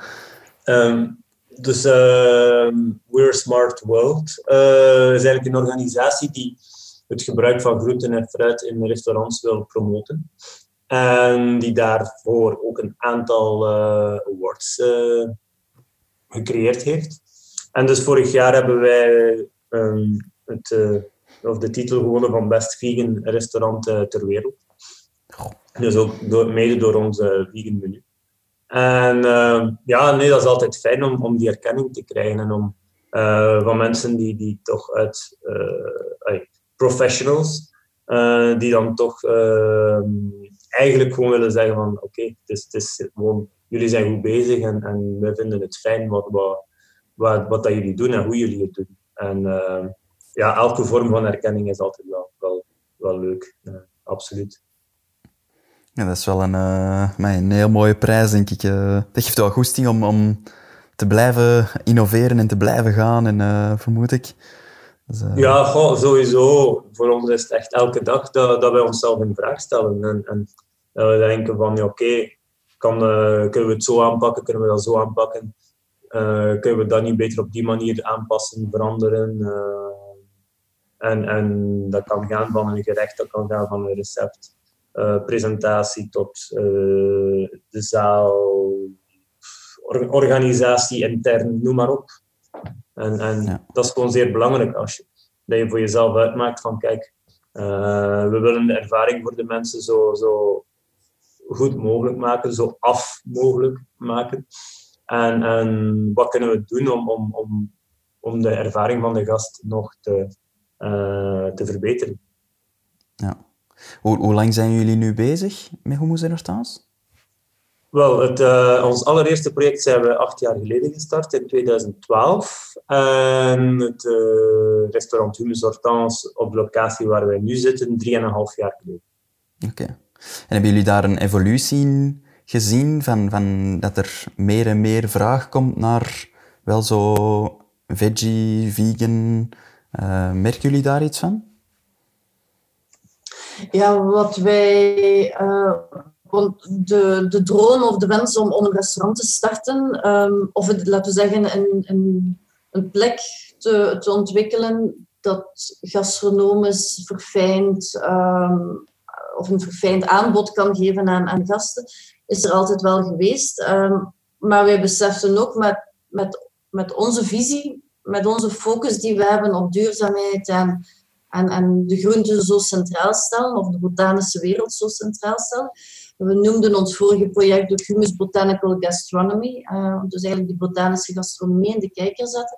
Ehm, dus uh, We're Smart World uh, is eigenlijk een organisatie die het gebruik van groenten en fruit in restaurants wil promoten. En die daarvoor ook een aantal uh, awards uh, gecreëerd heeft. En dus vorig jaar hebben wij um, het, uh, of de titel gewonnen van Best Vegan Restaurant ter wereld. Dus ook door, mede door ons vegan menu. En uh, ja, nee, dat is altijd fijn om, om die erkenning te krijgen en om uh, van mensen die, die toch uit uh, professionals, die dan toch ehm, eigenlijk gewoon willen zeggen van oké, het, is, het is gewoon, jullie zijn goed bezig en, en we vinden het fijn wat, wat, wat, wat dat jullie doen en hoe jullie het doen. En ja, elke vorm van erkenning is altijd wel, wel, wel leuk, absoluut. Ja, dat is wel een, uh, een heel mooie prijs, denk ik. Uh, dat geeft wel goesting om, om te blijven innoveren en te blijven gaan, en, uh, vermoed ik. Dus, ja, goh, sowieso. Voor ons is het echt elke dag dat, dat wij onszelf in vraag stellen. En, en dat we denken van, ja, oké, okay, kunnen we het zo aanpakken, kunnen we dat zo aanpakken? kunnen we dat niet beter op die manier aanpassen, veranderen? en, en dat kan gaan van een gerecht, dat kan gaan van een recept. Uh, presentatie tot uh, de zaal, organisatie intern, noem maar op. En, en ja. dat is gewoon zeer belangrijk als je, dat je voor jezelf uitmaakt van kijk, uh, we willen de ervaring voor de mensen zo, zo goed mogelijk maken, zo af mogelijk maken. En, en wat kunnen we doen om, om, om, om de ervaring van de gast nog te, te verbeteren? Ja. Hoe, hoe lang zijn jullie nu bezig met Hummus en Hortans? Wel, het, uh, ons allereerste project zijn we acht jaar geleden gestart, in 2012. En het uh, restaurant Hummus Hortans op de locatie waar wij nu zitten, drieënhalf jaar geleden. Oké. Okay. En hebben jullie daar een evolutie gezien, van, van dat er meer en meer vraag komt naar wel zo veggie, vegan? Uh, merken jullie daar iets van? Ja, wat wij. Uh, de, de droom of de wens om, een restaurant te starten, um, of laten we zeggen, een, een, een plek te, te ontwikkelen dat gastronomisch verfijnd um, of een verfijnd aanbod kan geven aan, aan gasten, is er altijd wel geweest. Um, maar wij beseffen ook met, met, met onze visie, met onze focus die we hebben op duurzaamheid en en, de groenten zo centraal stellen, of de botanische wereld zo centraal stellen. We noemden ons vorige project de Humus Botanical Gastronomy, uh, dus eigenlijk die botanische gastronomie in de kijker zetten.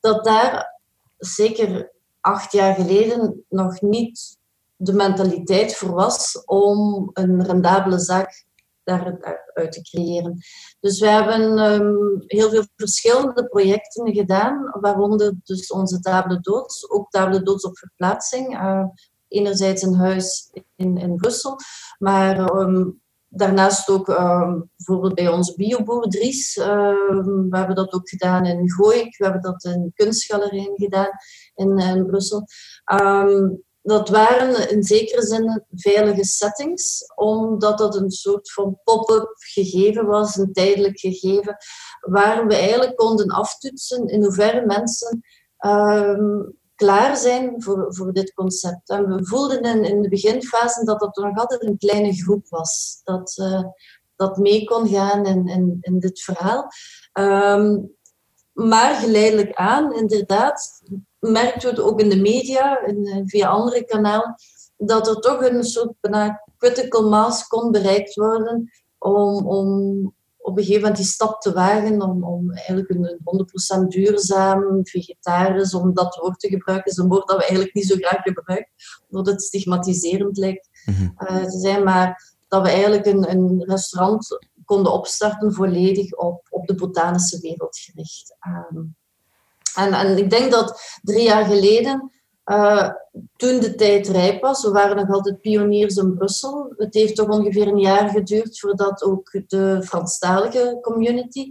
Dat daar zeker acht jaar geleden nog niet de mentaliteit voor was om een rendabele zaak daaruit te creëren. Dus we hebben um, heel veel verschillende projecten gedaan, waaronder dus onze table doods, ook table doods op verplaatsing. Uh, enerzijds een huis in, in Brussel, maar um, daarnaast ook um, bijvoorbeeld bij onze bioboer Dries. we hebben dat ook gedaan in Gooik, we hebben dat in kunstgalerieën gedaan in, in Brussel dat waren in zekere zin veilige settings, omdat dat een soort van pop-up gegeven was, een tijdelijk gegeven, waar we eigenlijk konden aftoetsen in hoeverre mensen um, klaar zijn voor, voor dit concept. En we voelden in, de beginfase dat dat nog altijd een kleine groep was, dat, uh, dat mee kon gaan in, in, dit verhaal. Um, maar geleidelijk aan, inderdaad, merkten we het ook in de media en eh, via andere kanalen, dat er toch een soort bijna critical mass kon bereikt worden om, om op een gegeven moment die stap te wagen om, om eigenlijk een 100% duurzaam, vegetarisch, om dat woord te gebruiken, is een woord dat we eigenlijk niet zo graag gebruiken, omdat het stigmatiserend lijkt mm te zijn, maar dat we eigenlijk een, een restaurant konden opstarten volledig op, op de botanische wereld gericht. Um, en, en ik denk dat drie jaar geleden, uh, toen de tijd rijp was, we waren nog altijd pioniers in Brussel. Het heeft toch ongeveer een jaar geduurd voordat ook de Franstalige community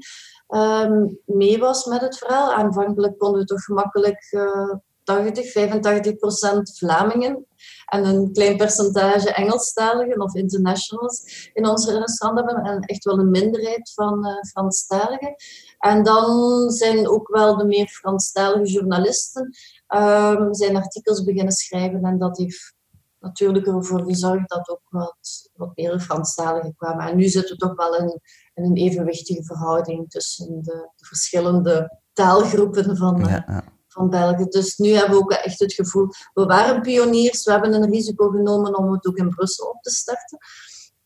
um, mee was met het verhaal. Aanvankelijk konden we toch gemakkelijk uh, 80, 85 procent Vlamingen en een klein percentage Engelstaligen of internationals in onze restaurant hebben en echt wel een minderheid van uh, Franstaligen. En dan zijn ook wel de meer Franstalige journalisten um, zijn artikels beginnen schrijven en dat heeft natuurlijk ervoor gezorgd dat ook wat, wat meer Franstaligen kwamen. En nu zitten we toch wel in, in een evenwichtige verhouding tussen de, de verschillende taalgroepen van, ja, ja van België. Dus nu hebben we ook echt het gevoel, we waren pioniers, we hebben een risico genomen om het ook in Brussel op te starten.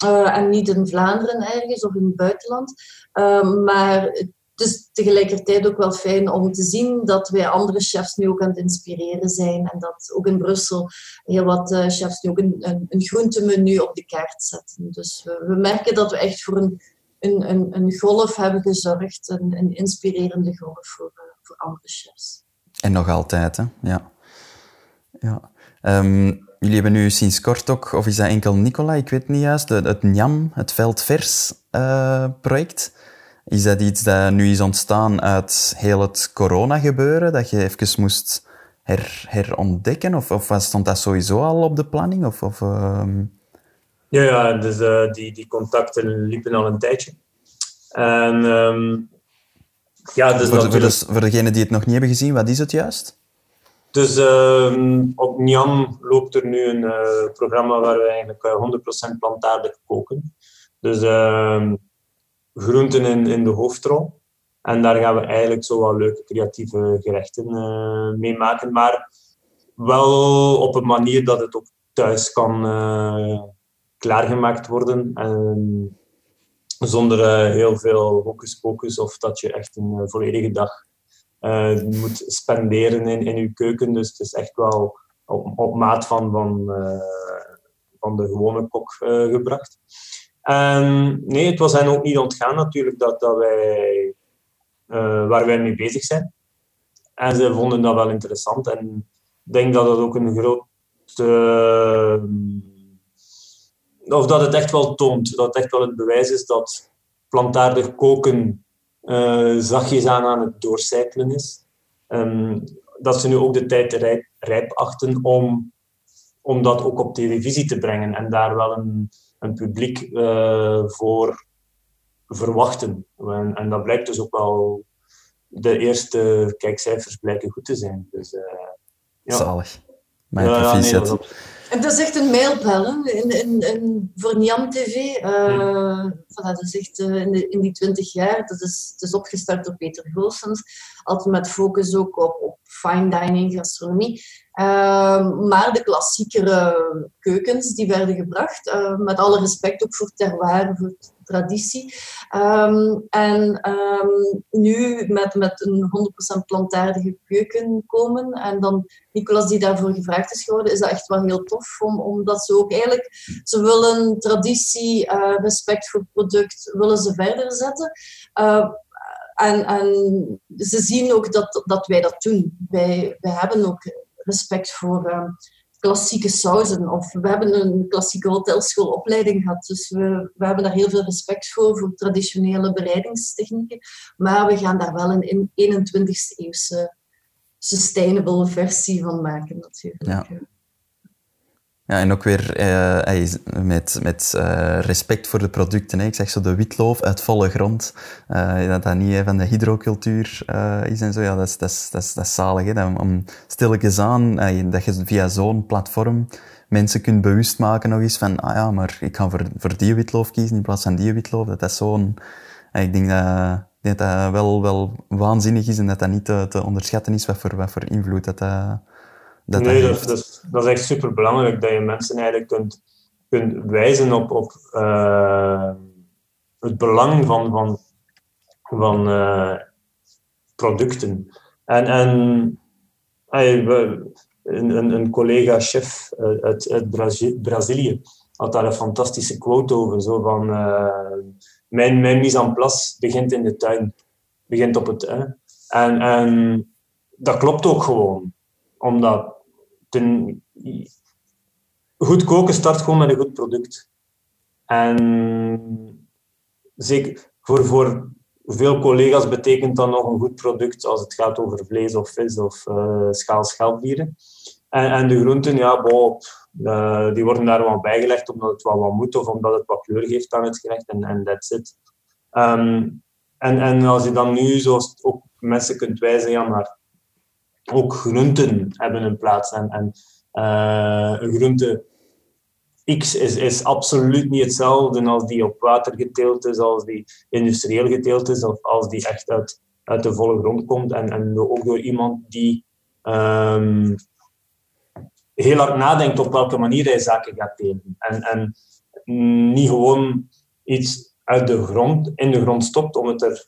Uh, en niet in Vlaanderen ergens of in het buitenland. Uh, maar het is tegelijkertijd ook wel fijn om te zien dat wij andere chefs nu ook aan het inspireren zijn. En dat ook in Brussel heel wat uh, chefs nu ook een, een, groentemenu op de kaart zetten. Dus we, merken dat we echt voor een, een, een, golf hebben gezorgd, een, een inspirerende golf voor, voor andere chefs. En nog altijd, hè? Ja. ja. Um, jullie hebben nu sinds kort ook, of is dat enkel Nicola, ik weet niet juist, het NJAM, het Veldvers uh, project. Is dat iets dat nu is ontstaan uit heel het corona-gebeuren, dat je even moest her, herontdekken? Of, of stond dat sowieso al op de planning? Of, of uh... Ja, ja dus, uh, die, die contacten liepen al een tijdje. En um, ja, dus voor, voor, voor degenen die het nog niet hebben gezien, wat is het juist? Dus uh, op Niam loopt er nu een uh, programma waar we eigenlijk 100% eh, plantaardig koken. Dus groenten in, in de hoofdrol. En daar gaan we eigenlijk zo wat leuke creatieve gerechten uh, mee maken. Maar wel op een manier dat het ook thuis kan klaargemaakt worden. En zonder uh, heel veel hocus pocus of dat je echt een volledige dag moet spenderen in, in je keuken. Dus het is echt wel op, op maat van, van, van de gewone kok gebracht. En nee, het was hen ook niet ontgaan natuurlijk dat, dat wij, waar wij mee bezig zijn. En ze vonden dat wel interessant. En ik denk dat het ook een groot of dat het echt wel toont, dat het echt wel het bewijs is dat plantaardig koken uh, zachtjes aan aan het doorcijpelen is. Um, dat ze nu ook de tijd rijp, rijp achten om, om dat ook op televisie te brengen en daar wel een, een publiek uh, voor verwachten. En, en, dat blijkt dus ook wel, de eerste kijkcijfers blijken goed te zijn. Dus, uh, ja. Zalig. Mijn ja, nee, en dat is echt een mijlpaal in, in, in, voor Niam TV. Uh, dat is echt uh, in, de, in, die twintig jaar. Dat is, het is opgestart door Peter Goossens. Altijd met focus ook op, op fine dining, gastronomie. Uh, maar de klassiekere keukens die werden gebracht. Eh, met alle respect ook voor terroir, voor traditie. Um, en um, nu met, met een 100% plantaardige keuken komen en dan Nicolas die daarvoor gevraagd is geworden, is dat echt wel heel tof, om, omdat ze ook eigenlijk, ze willen traditie, uh, respect voor product, willen ze verder zetten. En, en ze zien ook dat, dat wij dat doen. Wij, wij hebben ook respect voor uh, klassieke sauzen. Of we hebben een klassieke hotelschoolopleiding gehad. Dus we, we hebben daar heel veel respect voor, voor traditionele bereidingstechnieken. Maar we gaan daar wel een 21ste eeuwse sustainable versie van maken natuurlijk. Ja. Ja, en ook weer uh, met, met uh, respect voor de producten. Ik zeg zo de witloof uit volle grond. Uh, dat dat niet van de hydrocultuur is en zo. Ja, dat is, dat is, dat is, dat zalig. Hè. Dat, om stilletjes aan, dat je via zo'n platform mensen kunt bewust maken nog eens van, ah ja, maar ik ga voor, voor die witloof kiezen in plaats van die witloof. Dat is zo'n... Ik denk dat, dat dat wel, wel waanzinnig is en dat dat niet te, te onderschatten is wat voor, wat voor invloed dat dat dat nee, dat, dat, dat, is echt super belangrijk dat je mensen eigenlijk kunt, kunt wijzen op, op uh, het belang van, van, van uh, producten. En, en hey, we, een, een collega-chef uit, uit Brazilië had daar een fantastische quote over. Zo van, uh, mijn, mijn mise en place begint in de tuin. Begint op het... Hè. En, en dat klopt ook gewoon. Omdat ten, goed koken start gewoon met een goed product. En zeker voor, voor veel collega's betekent dat nog een goed product als het gaat over vlees of vis of uh, schaal schelpdieren. En, en de groenten, ja, uh, die worden daar wel bijgelegd omdat het wel wat moet of omdat het wat kleur geeft aan het gerecht en, en that's it. Um, en, en als je dan nu, zoals ook mensen kunt wijzen, ja, maar ook groenten hebben een plaats. En, en uh, een groente X is, is absoluut niet hetzelfde als die op water geteeld is, als die industrieel geteeld is, of als die echt uit, uit de volle grond komt. En, en ook door iemand die um, heel hard nadenkt op welke manier hij zaken gaat telen. En, en niet gewoon iets uit de grond, in de grond stopt om het er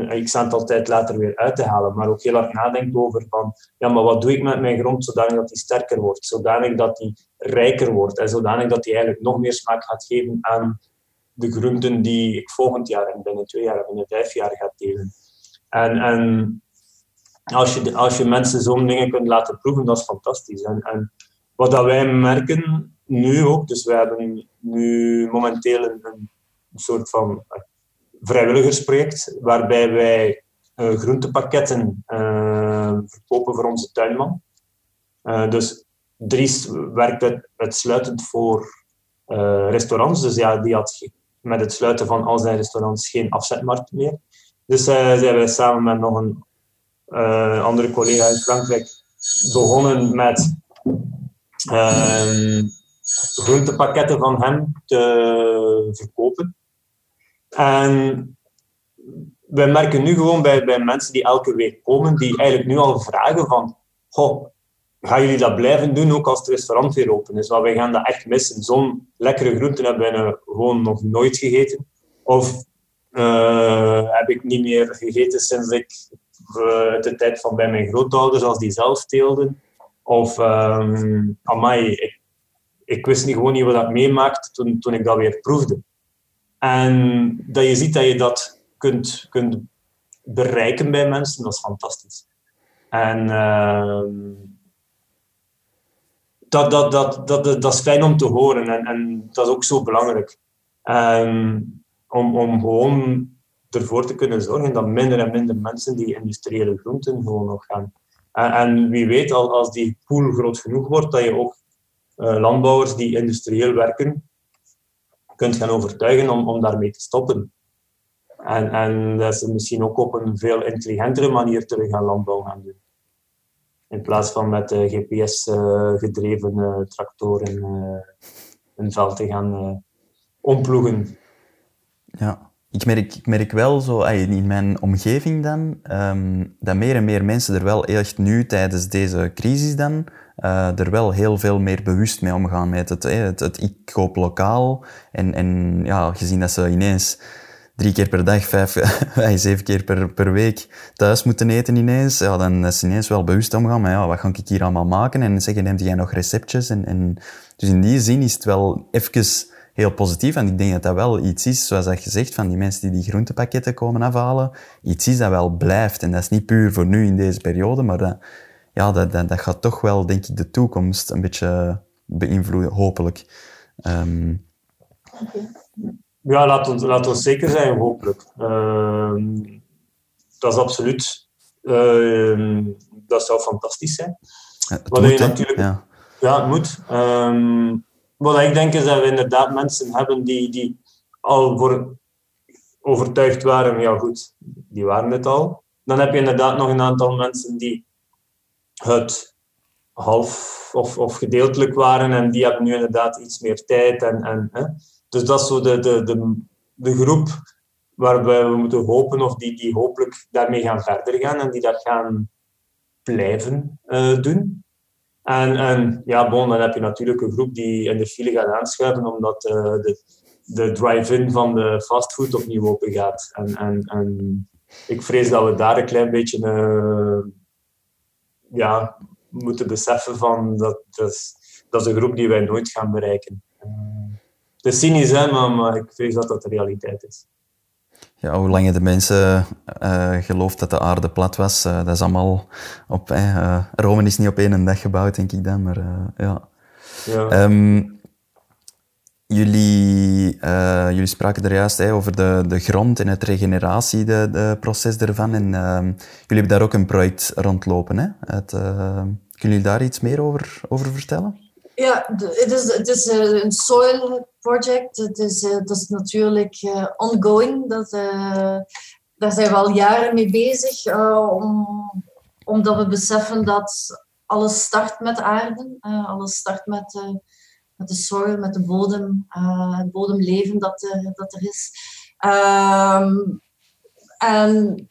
een x aantal tijd later weer uit te halen. Maar ook heel hard nadenkt over van, ja, maar wat doe ik met mijn grond zodanig dat die sterker wordt, zodanig dat die rijker wordt en zodanig dat die eigenlijk nog meer smaak gaat geven aan de groenten die ik volgend jaar en binnen twee jaar en binnen vijf jaar ga telen. En, en als, je, als je mensen zo'n dingen kunt laten proeven, dat is fantastisch. En, wat dat wij merken nu ook, dus wij hebben nu momenteel een, een soort van vrijwilligersproject waarbij wij uh, groentepakketten uh, verkopen voor onze tuinman. Uh, dus Dries werkt uitsluitend voor restaurants, dus ja, die had met het sluiten van al zijn restaurants geen afzetmarkt meer. Dus zijn wij samen met nog een andere collega in Frankrijk begonnen met ehm, groentepakketten van hem te verkopen. En wij merken nu gewoon bij, bij mensen die elke week komen, die eigenlijk nu al vragen van, goh, gaan jullie dat blijven doen ook als het restaurant weer open is? Want wij gaan dat echt missen. Zo'n lekkere groenten hebben wij gewoon nog nooit gegeten. Of uh, heb ik niet meer gegeten sinds ik uh, de tijd van bij mijn grootouders, als die zelf teelden. Of, um, amai, ik, ik wist niet gewoon niet wat dat meemaakte toen, toen ik dat weer proefde. En dat je ziet dat je dat kunt, kunt bereiken bij mensen, dat is fantastisch. En uh, dat, dat, dat, dat, dat, is fijn om te horen en, en dat is ook zo belangrijk. Um, om, om gewoon ervoor te kunnen zorgen dat minder en minder mensen die industriële groenten gewoon nog gaan. En, en wie weet, als die pool groot genoeg wordt, dat je ook uh, landbouwers die industrieel werken, kunt gaan overtuigen om, om daarmee te stoppen. En, en dat ze misschien ook op een veel intelligentere manier terug gaan landbouw gaan doen. In plaats van met uh, GPS-gedreven uh, tractoren uh, een veld te gaan omploegen. Ja, ik merk, ik merk wel zo in mijn omgeving dan, um, dat meer en meer mensen er wel echt nu tijdens deze crisis dan uh, er wel heel veel meer bewust mee omgaan met het, het, het ik koop lokaal. En, en ja, gezien dat ze ineens drie keer per dag, vijf, zeven keer per, per week thuis moeten eten ineens, ja, dan is ineens wel bewust omgaan met ja, wat ga ik hier allemaal maken? En zeggen, neemt jij nog receptjes? En, en, dus in die zin is het wel even heel positief. En ik denk dat dat wel iets is, zoals dat gezegd, van die mensen die die groentepakketten komen afhalen. Iets is dat wel blijft. En dat is niet puur voor nu in deze periode, maar dat, ja, dat, dat, dat gaat toch wel, denk ik, de toekomst een beetje beïnvloeden, hopelijk. Um... Ja, laat ons, laat ons zeker zijn, hopelijk. Uh, dat is absoluut. Uh, dat zou fantastisch zijn. het wat moet, je natuurlijk, ja. ja. het moet. Um, wat ik denk is dat we inderdaad mensen hebben die, die al voor overtuigd waren. Ja, goed, die waren het al. Dan heb je inderdaad nog een aantal mensen die het half of, of gedeeltelijk waren en die hebben nu inderdaad iets meer tijd. En, en, hè. Dus dat is zo de, de, de, de groep waarbij we moeten hopen of die, die hopelijk daarmee gaan verder gaan en die dat gaan blijven uh, doen. En, en ja, bon, dan heb je natuurlijk een groep die in de file gaat aanschuiven omdat uh, de, de drive-in van de fastfood opnieuw open gaat. En, en, en ik vrees dat we daar een klein beetje uh, ja, moeten beseffen van dat, dat, is, dat is een groep die wij nooit gaan bereiken. Het is cynisch, hè, maar, maar ik vrees dat dat de realiteit is. Ja, hoe lang de mensen uh, gelooft dat de aarde plat was, uh, dat is allemaal op... Uh, Rome is niet op één dag gebouwd, denk ik dan, maar ja. ja. Um, Jullie, uh, jullie spraken er juist over de, de grond en het regeneratieproces ervan. En uh, jullie hebben daar ook een project rondlopen. Het, uh, kunnen jullie daar iets meer over, over vertellen? Ja, het is, het is een soil project. Het is, dat is natuurlijk ongoing. Dat, daar zijn we al jaren mee bezig. om, omdat we beseffen dat alles start met aarde. alles start met met de soil, met de bodem, uh, het bodemleven dat er, dat er is. Um, en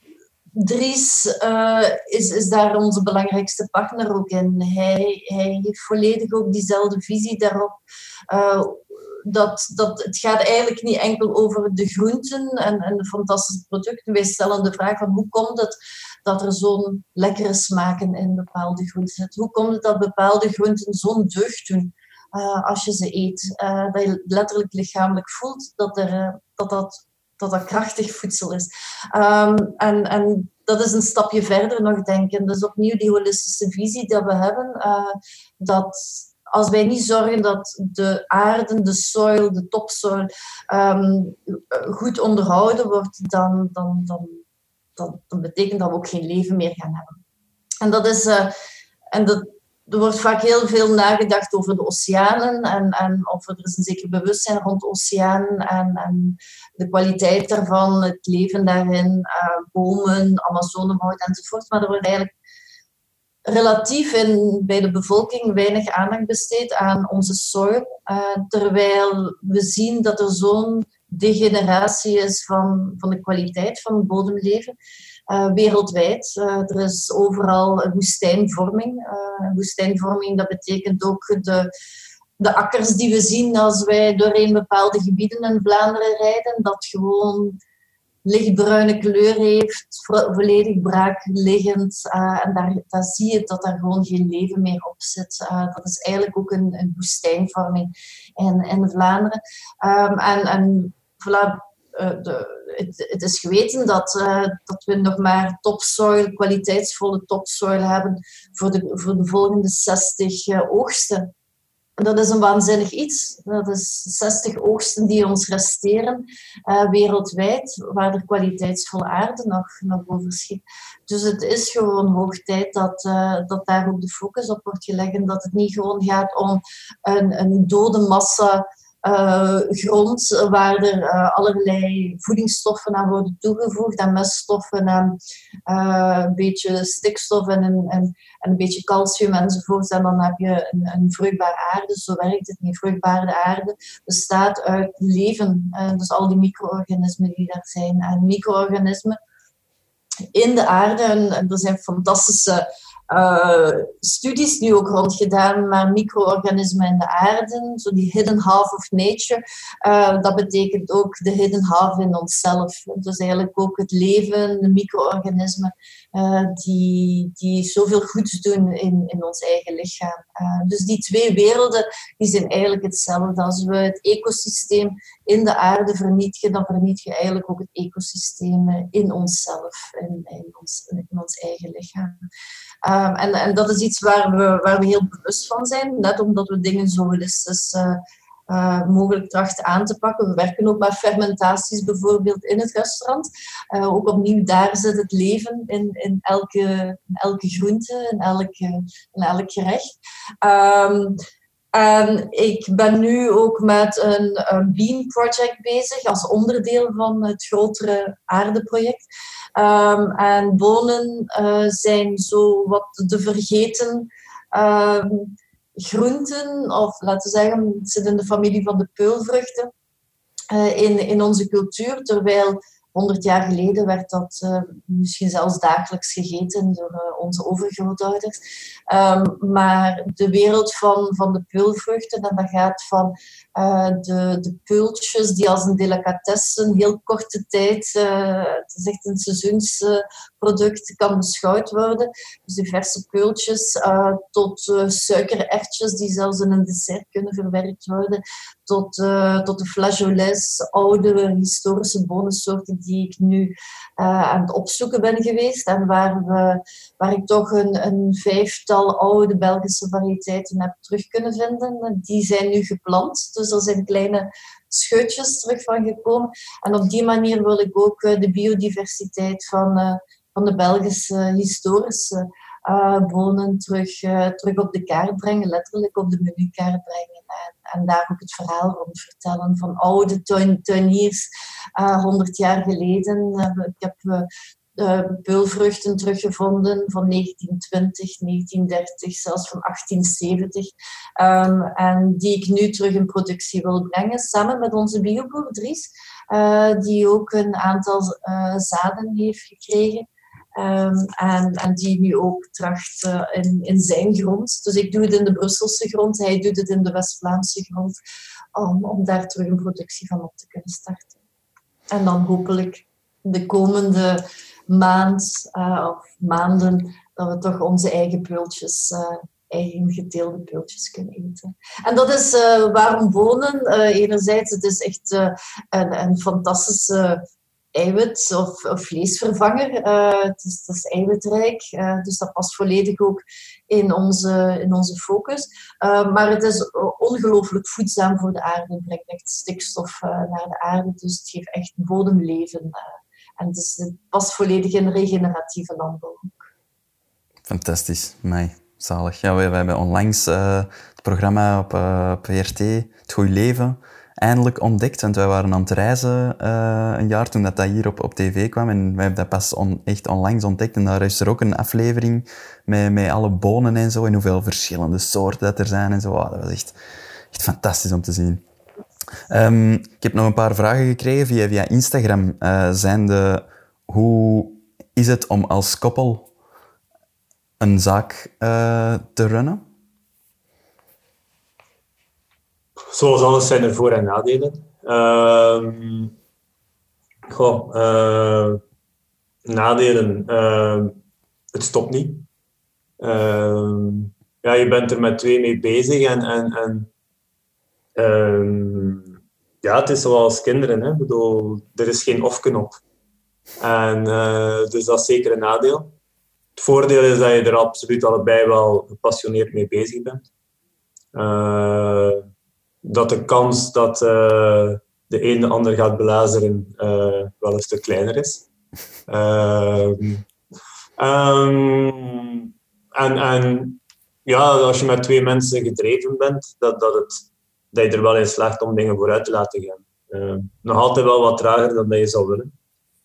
Dries uh, is, is daar onze belangrijkste partner ook in. Hij, hij heeft volledig ook diezelfde visie daarop. Dat, dat, het gaat eigenlijk niet enkel over de groenten en, en de fantastische producten. Wij stellen de vraag van hoe komt het dat er zo'n lekkere smaken in bepaalde groenten zitten? Hoe komt het dat bepaalde groenten zo'n deugd doen? Uh, als je ze eet. Uh, dat je letterlijk lichamelijk voelt dat, er, uh, dat, dat, dat krachtig voedsel is. Um, en, en dat is een stapje verder nog denken. Dus opnieuw die holistische visie dat we hebben. dat als wij niet zorgen dat de aarde, de soil, de topsoil um, goed onderhouden wordt, dan, dan, dan, dan, dan, betekent dat we ook geen leven meer gaan hebben. En dat is... en dat, er wordt vaak heel veel nagedacht over de oceanen en, en of er is een zeker bewustzijn rond de oceanen en, en de kwaliteit daarvan, het leven daarin, uh, bomen, Amazonewoud enzovoort. Maar er wordt eigenlijk relatief in, bij de bevolking weinig aandacht besteed aan onze soil, uh, terwijl we zien dat er zo'n degeneratie is van, van de kwaliteit van het bodemleven. Uh, wereldwijd. Uh, er is overal woestijnvorming. Uh, woestijnvorming, dat betekent ook de, de akkers die we zien als wij doorheen bepaalde gebieden in Vlaanderen rijden, dat gewoon lichtbruine kleur heeft, volledig braakliggend. En daar, zie je dat daar gewoon geen leven meer op zit. Dat is eigenlijk ook een, een woestijnvorming in, in Vlaanderen. Um, en, en voilà, de, het, het, is geweten dat, uh, dat we nog maar topsoil, kwaliteitsvolle topsoil hebben voor de, voor de volgende 60 uh, oogsten. Dat is een waanzinnig iets. Dat is 60 oogsten die ons resteren wereldwijd, waar er kwaliteitsvolle aarde nog, nog over schiet. Dus het is gewoon hoog tijd dat, dat daar ook de focus op wordt gelegd. En dat het niet gewoon gaat om een, een dode massa uh, grond waar er uh, allerlei voedingsstoffen aan worden toegevoegd en meststoffen en uh, een beetje stikstof en en, en, een beetje calcium enzovoort. En dan heb je een, een vruchtbare aarde. Zo werkt het niet. Vruchtbare aarde bestaat uit leven. dus al die micro-organismen die daar zijn. En micro-organismen in de aarde. En er zijn fantastische uh, studies nu ook rondgedaan naar micro-organismen in de aarde, zo die hidden half of nature. Uh, dat betekent ook de hidden half in onszelf. Dus eigenlijk ook het leven, de micro-organismen, die, die zoveel goeds doen in, in ons eigen lichaam. dus die twee werelden die zijn eigenlijk hetzelfde. Als we het ecosysteem in de aarde vernietigen, dan verniet je eigenlijk ook het ecosysteem in onszelf, in, in, ons, in ons eigen lichaam. Um, en, en dat is iets waar we, waar we heel bewust van zijn, net omdat we dingen zo holistisch uh, uh, mogelijk trachten aan te pakken. We werken ook met fermentaties bijvoorbeeld in het restaurant. Uh, ook opnieuw, daar zit het leven in, in, elke, elke groente, in elk, elk gerecht. Um, en ik ben nu ook met een, een Bean Project bezig als onderdeel van het grotere aardeproject. Um, en bonen uh, zijn zo wat de vergeten um, groenten, of laten we zeggen, het zit in de familie van de peulvruchten uh, in, in onze cultuur. Terwijl 100 jaar geleden werd dat uh, misschien zelfs dagelijks gegeten door uh, onze overgrootouders. Um, maar de wereld van, van de peulvruchten, en dat gaat van uh, de, de peultjes die als een delicatesse een heel korte tijd, het is echt een seizoensproduct, kan beschouwd worden. Dus de verse peultjes tot suikerertjes die zelfs in een dessert kunnen verwerkt worden tot, uh, tot de flageolets, oude historische bonensoorten die ik nu uh, aan het opzoeken ben geweest. En waar, we, waar ik toch een, een vijftal oude Belgische variëteiten heb terug kunnen vinden. Die zijn nu geplant, dus er zijn kleine scheutjes terug van gekomen. En op die manier wil ik ook uh, de biodiversiteit van, van de Belgische historische uh, wonen terug, uh, terug op de kaart brengen, letterlijk op de menukaart brengen. En, en, daar ook het verhaal rond vertellen van oude tuin, tuiniers, uh, 100 jaar geleden. ik heb peulvruchten teruggevonden van 1920, 1930, zelfs van 1870. Um, en die ik nu terug in productie wil brengen, samen met onze bioboer Dries, die ook een aantal zaden heeft gekregen. Um, en, en, die nu ook tracht uh, in, in zijn grond. Dus ik doe het in de Brusselse grond, hij doet het in de West-Vlaamse grond, om, om daar terug een productie van op te kunnen starten. En dan hopelijk de komende maand uh, of maanden dat we toch onze eigen pultjes, uh, eigen geteelde pultjes kunnen eten. En dat is waarom wonen. enerzijds, het is echt een, een fantastische eiwit- of, of vleesvervanger. Uh, het, is, het, eiwitrijk, uh, dus dat past volledig ook in onze, in onze focus. Uh, maar het is ongelooflijk voedzaam voor de aarde. Het brengt echt stikstof naar de aarde, dus het geeft echt bodemleven. en is, het past volledig in regeneratieve landbouw. Fantastisch, mij. Zalig. Ja, we, hebben onlangs het programma op, op VRT, Het Goeie Leven, eindelijk ontdekt. Want wij waren aan het reizen uh, een jaar toen dat, dat hier op, op tv kwam. En wij hebben dat pas echt onlangs ontdekt. En daar is er ook een aflevering met, met alle bonen en zo. En hoeveel verschillende soorten dat er zijn en zo. Oh, dat was echt, echt fantastisch om te zien. Um, ik heb nog een paar vragen gekregen via, via Instagram. Uh, zijn de, hoe is het om als koppel een zaak uh, te runnen? Zoals alles zijn er voor- en nadelen. Uh, nadelen. Uh, het stopt niet. Ehm, ja, je bent er met twee mee bezig en, en, en ehm, ja, het is zoals kinderen. Hè? Ik bedoel, er is geen of-knop. En uh, dus dat is zeker een nadeel. Het voordeel is dat je er absoluut allebei wel gepassioneerd mee bezig bent. Dat de kans dat uh, de een de ander gaat belazeren uh, wel een stuk kleiner is. Uh, um, en, en ja, als je met twee mensen gedreven bent, dat, dat, het, dat je er wel in slaagt om dingen vooruit te laten gaan. Ehm, nog altijd wel wat trager dan dat je zou willen.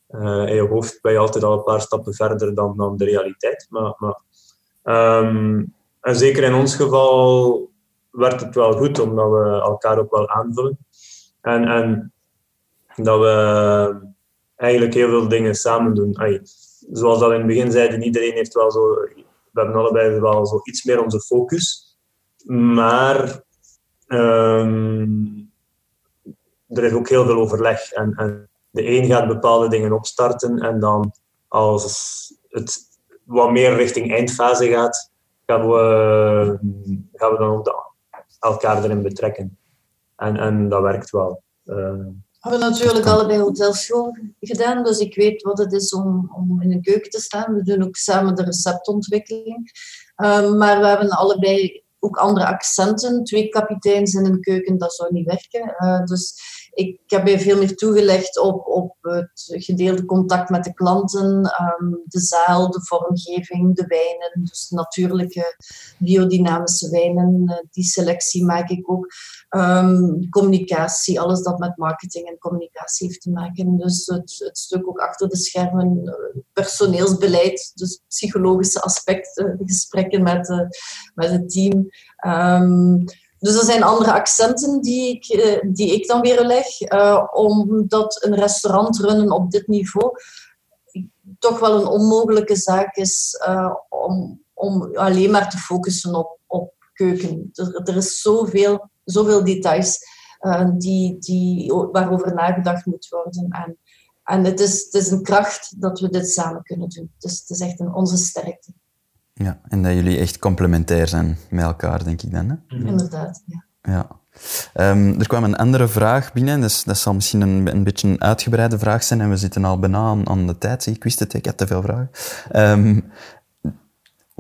Eh, in je hoofd ben je altijd al een paar stappen verder dan, dan de realiteit. Maar, maar en zeker in ons geval werkt het wel goed, omdat we elkaar ook wel aanvullen. En, en dat we eigenlijk heel veel dingen samen doen. Ay, zoals dat in het begin zeiden, iedereen heeft wel zo... We hebben allebei wel zo iets meer onze focus. Maar um, er is ook heel veel overleg. En, en de een gaat bepaalde dingen opstarten en dan als het wat meer richting eindfase gaat, gaan we, gaan we dan ook de elkaar erin betrekken. En, en dat werkt wel. Uh, we hebben natuurlijk allebei hotelschool gedaan, dus ik weet wat het is om, om in een keuken te staan. We doen ook samen de receptontwikkeling. Uh, maar we hebben allebei ook andere accenten. Twee kapiteins in een keuken, dat zou niet werken. Uh, dus ik heb mij veel meer toegelegd op, op het gedeelde contact met de klanten, um, de zaal, de vormgeving, de wijnen, dus natuurlijke biodynamische wijnen. Uh, die selectie maak ik ook. Um, communicatie, alles dat met marketing en communicatie heeft te maken. Dus het, stuk ook achter de schermen, uh, personeelsbeleid, dus psychologische aspecten, gesprekken met, met het team. Um, dus er zijn andere accenten die ik, eh, die ik dan weer leg, uh, omdat een restaurant runnen op dit niveau toch wel een onmogelijke zaak is uh, om, om alleen maar te focussen op, op keuken. Er, er is zoveel, zoveel details die, die, waarover nagedacht moet worden. En, en het, is, het is een kracht dat we dit samen kunnen doen. Dus het is echt een, onze sterkte. Ja, en dat jullie echt complementair zijn met elkaar, denk ik dan. Hè? Mhm. Inderdaad, ja. Ja. Um, er kwam een andere vraag binnen, dus dat zal misschien een, een beetje een uitgebreide vraag zijn en we zitten al bijna aan, aan de tijd. Ik wist het, ik had te veel vragen. Um,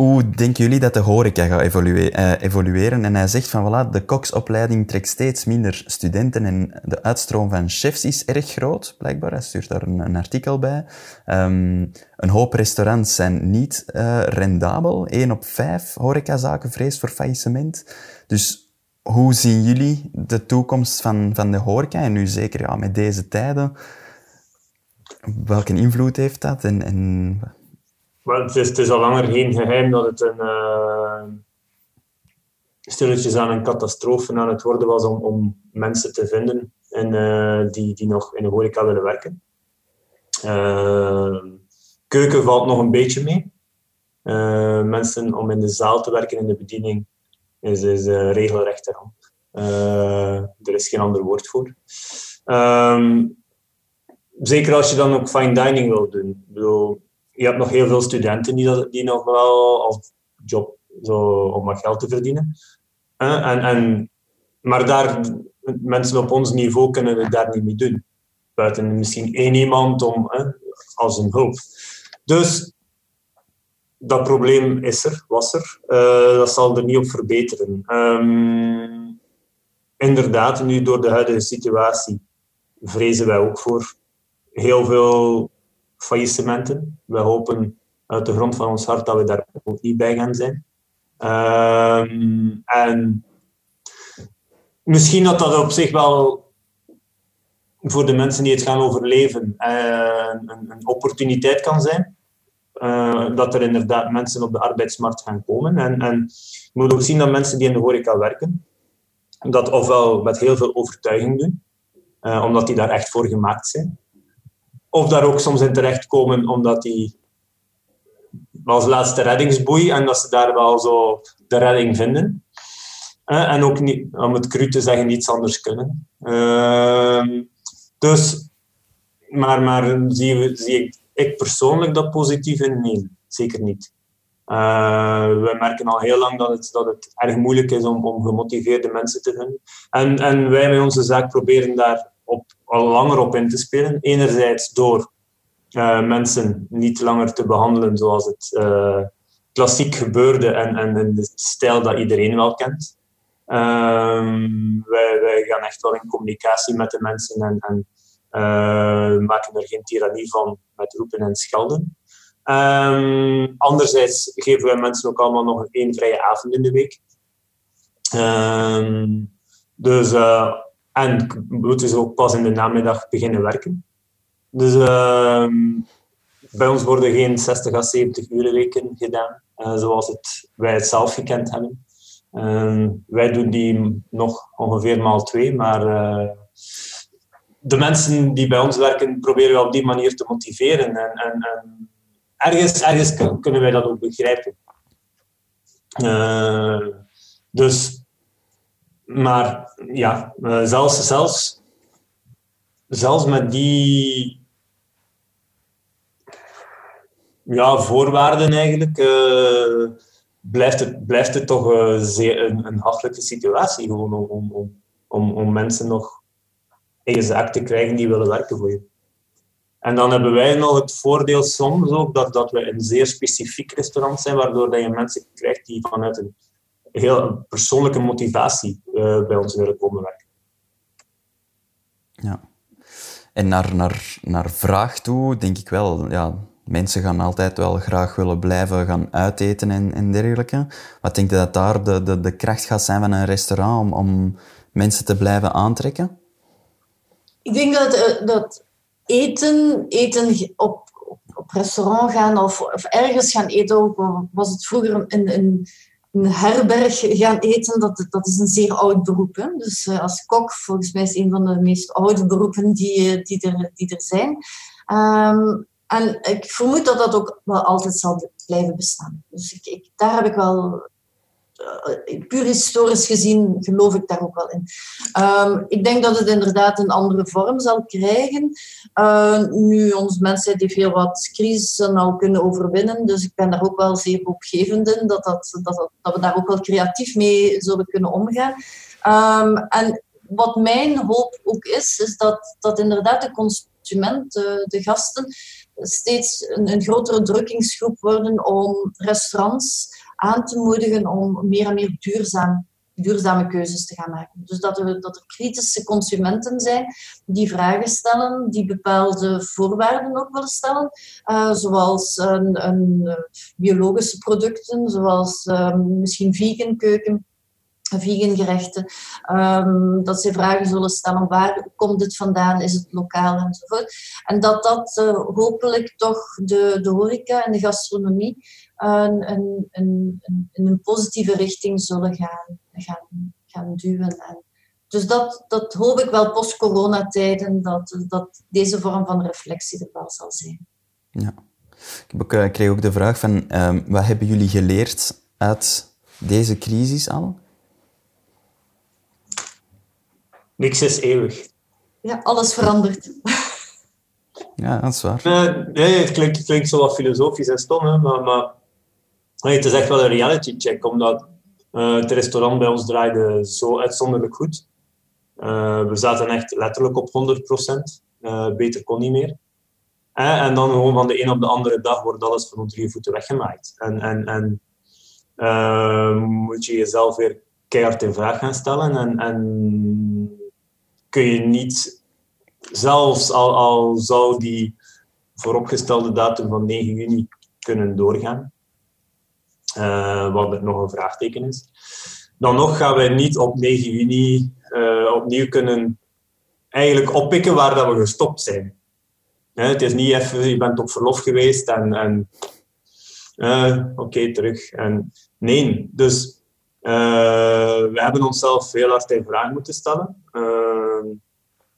hoe denken jullie dat de horeca gaat eh, evolueren? En hij zegt van, voilà, de koksopleiding trekt steeds minder studenten en de uitstroom van chefs is erg groot, blijkbaar. Hij stuurt daar een, artikel bij. Um, een hoop restaurants zijn niet uh, rendabel. Eén op vijf horecazaken vreest voor faillissement. Dus hoe zien jullie de toekomst van, van de horeca? En nu zeker ja, met deze tijden. Welke invloed heeft dat? En maar het is, al langer geen geheim dat het een uh, stilletjes aan een catastrofe aan het worden was om, om mensen te vinden en, uh, die, die nog in de horeca willen werken. Uh, keuken valt nog een beetje mee. mensen om in de zaal te werken in de bediening is, is regelrecht er is geen ander woord voor. Ehm, zeker als je dan ook fine dining wil doen. Bedoel, je hebt nog heel veel studenten die, die nog wel als job zo, om wat geld te verdienen. En, en, maar daar, mensen op ons niveau kunnen het daar niet mee doen. Buiten misschien één iemand om, als een hulp. Dus dat probleem is er, was er. Uh, dat zal er niet op verbeteren. Um, inderdaad, nu door de huidige situatie vrezen wij ook voor heel veel faillissementen. We hopen uit de grond van ons hart dat we daar ook niet bij gaan zijn. Ehm, en misschien dat dat op zich wel voor de mensen die het gaan overleven uh, een, een, opportuniteit kan zijn. Uh, dat er inderdaad mensen op de arbeidsmarkt gaan komen. En, en je moet ook zien dat mensen die in de horeca werken, dat ofwel met heel veel overtuiging doen, uh, omdat die daar echt voor gemaakt zijn. Of daar ook soms in terechtkomen omdat die als laatste reddingsboei en dat ze daar wel zo de redding vinden. En ook niet, om het cru te zeggen, niets anders kunnen. Ehm, dus, maar, maar zie, zie ik, persoonlijk dat positief in? Nee, zeker niet. Uh, we merken al heel lang dat het, dat het erg moeilijk is om, om gemotiveerde mensen te vinden. En, en wij met onze zaak proberen daar op, al langer op in te spelen. Enerzijds door uh, mensen niet langer te behandelen zoals het uh, klassiek gebeurde en, en in de stijl dat iedereen wel kent. Um, wij, gaan echt wel in communicatie met de mensen en, en uh, maken er geen tirannie van met roepen en schelden. Um, anderzijds geven wij mensen ook allemaal nog één vrije avond in de week. Um, dus en moeten ze ook pas in de namiddag beginnen werken. Dus uh, bij ons worden geen 60 à 70 uur weken gedaan, uh, zoals het, wij het zelf gekend hebben. Uh, wij doen die nog ongeveer maal twee, maar uh, de mensen die bij ons werken proberen we op die manier te motiveren. En, en, en ergens, ergens kunnen wij dat ook begrijpen. Uh, dus maar ja, uh, zelfs, zelfs, zelfs met die ja, voorwaarden eigenlijk, uh, blijft, het, blijft het toch uh, zeer, een, een hachelijke situatie gewoon om, om, om, om mensen nog eigen zaak te krijgen die willen werken voor je. En dan hebben wij nog het voordeel soms ook dat, dat we een zeer specifiek restaurant zijn, waardoor dat je mensen krijgt die vanuit een heel persoonlijke motivatie uh, bij ons willen komen werken. Ja. En naar, naar, naar vraag toe denk ik wel, ja, mensen gaan altijd wel graag willen blijven gaan uiteten en, en dergelijke. Wat denk je dat daar de, de, de kracht gaat zijn van een restaurant om, om mensen te blijven aantrekken? Ik denk dat, uh, dat eten, eten op, op, restaurant gaan of, of ergens gaan eten, ook was het vroeger een, een een herberg gaan eten, dat, dat is een zeer oud beroep. Hè? Dus uh, als kok, volgens mij is een van de meest oude beroepen die, eh, die, er, die er zijn. Um, en ik vermoed dat dat ook wel altijd zal blijven bestaan. Dus ik, ik, daar heb ik wel puur historisch gezien geloof ik daar ook wel in. Um, ik denk dat het inderdaad een andere vorm zal krijgen. Uh, nu, onze mensheid heeft heel wat crisissen al kunnen overwinnen, dus ik ben daar ook wel zeer opgevend in, dat, dat, dat, dat we daar ook wel creatief mee zullen kunnen omgaan. Um, en wat mijn hoop ook is, is dat, dat inderdaad de consument, de, de gasten, steeds een, een grotere drukkingsgroep worden om restaurants aan te moedigen om meer en meer duurzame keuzes te gaan maken. Dus dat er, dat er kritische consumenten zijn die vragen stellen, die bepaalde voorwaarden ook willen stellen, uh, zoals een, een, eh, biologische producten, zoals uh, misschien vegan keuken vegan gerechten. Um, dat ze vragen zullen stellen waar komt het vandaan, is het lokaal enzovoort. En dat dat uh, hopelijk toch de, de horeca en de gastronomie een, een, een, in een positieve richting zullen gaan, gaan, gaan duwen. En dus dat, dat hoop ik wel post-coronatijden, dat, dat deze vorm van reflectie er wel zal zijn. Ja. Ik, ook, ik kreeg ook de vraag van, um, wat hebben jullie geleerd uit deze crisis al? Niks is eeuwig. Ja, alles verandert. Ja, dat is waar. Nee, het, klinkt, het klinkt zo wat filosofisch en stom, hè, maar, maar het is echt wel een reality check, omdat uh, het restaurant bij ons draaide zo uitzonderlijk goed. Uh, we zaten echt letterlijk op 100 procent. Uh, beter kon niet meer. En dan gewoon van de een op de andere dag wordt alles van ons drie voeten weggemaaid. En, en, en moet je jezelf weer keihard in vraag gaan stellen. En, en kun je niet, zelfs al, al zou die vooropgestelde datum van 9 juni kunnen doorgaan, uh, wat nog een vraagteken is, dan nog gaan wij niet op 9 juni uh, opnieuw kunnen eigenlijk oppikken waar dat we gestopt zijn. het is niet even, je bent op verlof geweest en, en uh, oké, terug. En, nee, dus we hebben onszelf heel hard in vraag moeten stellen.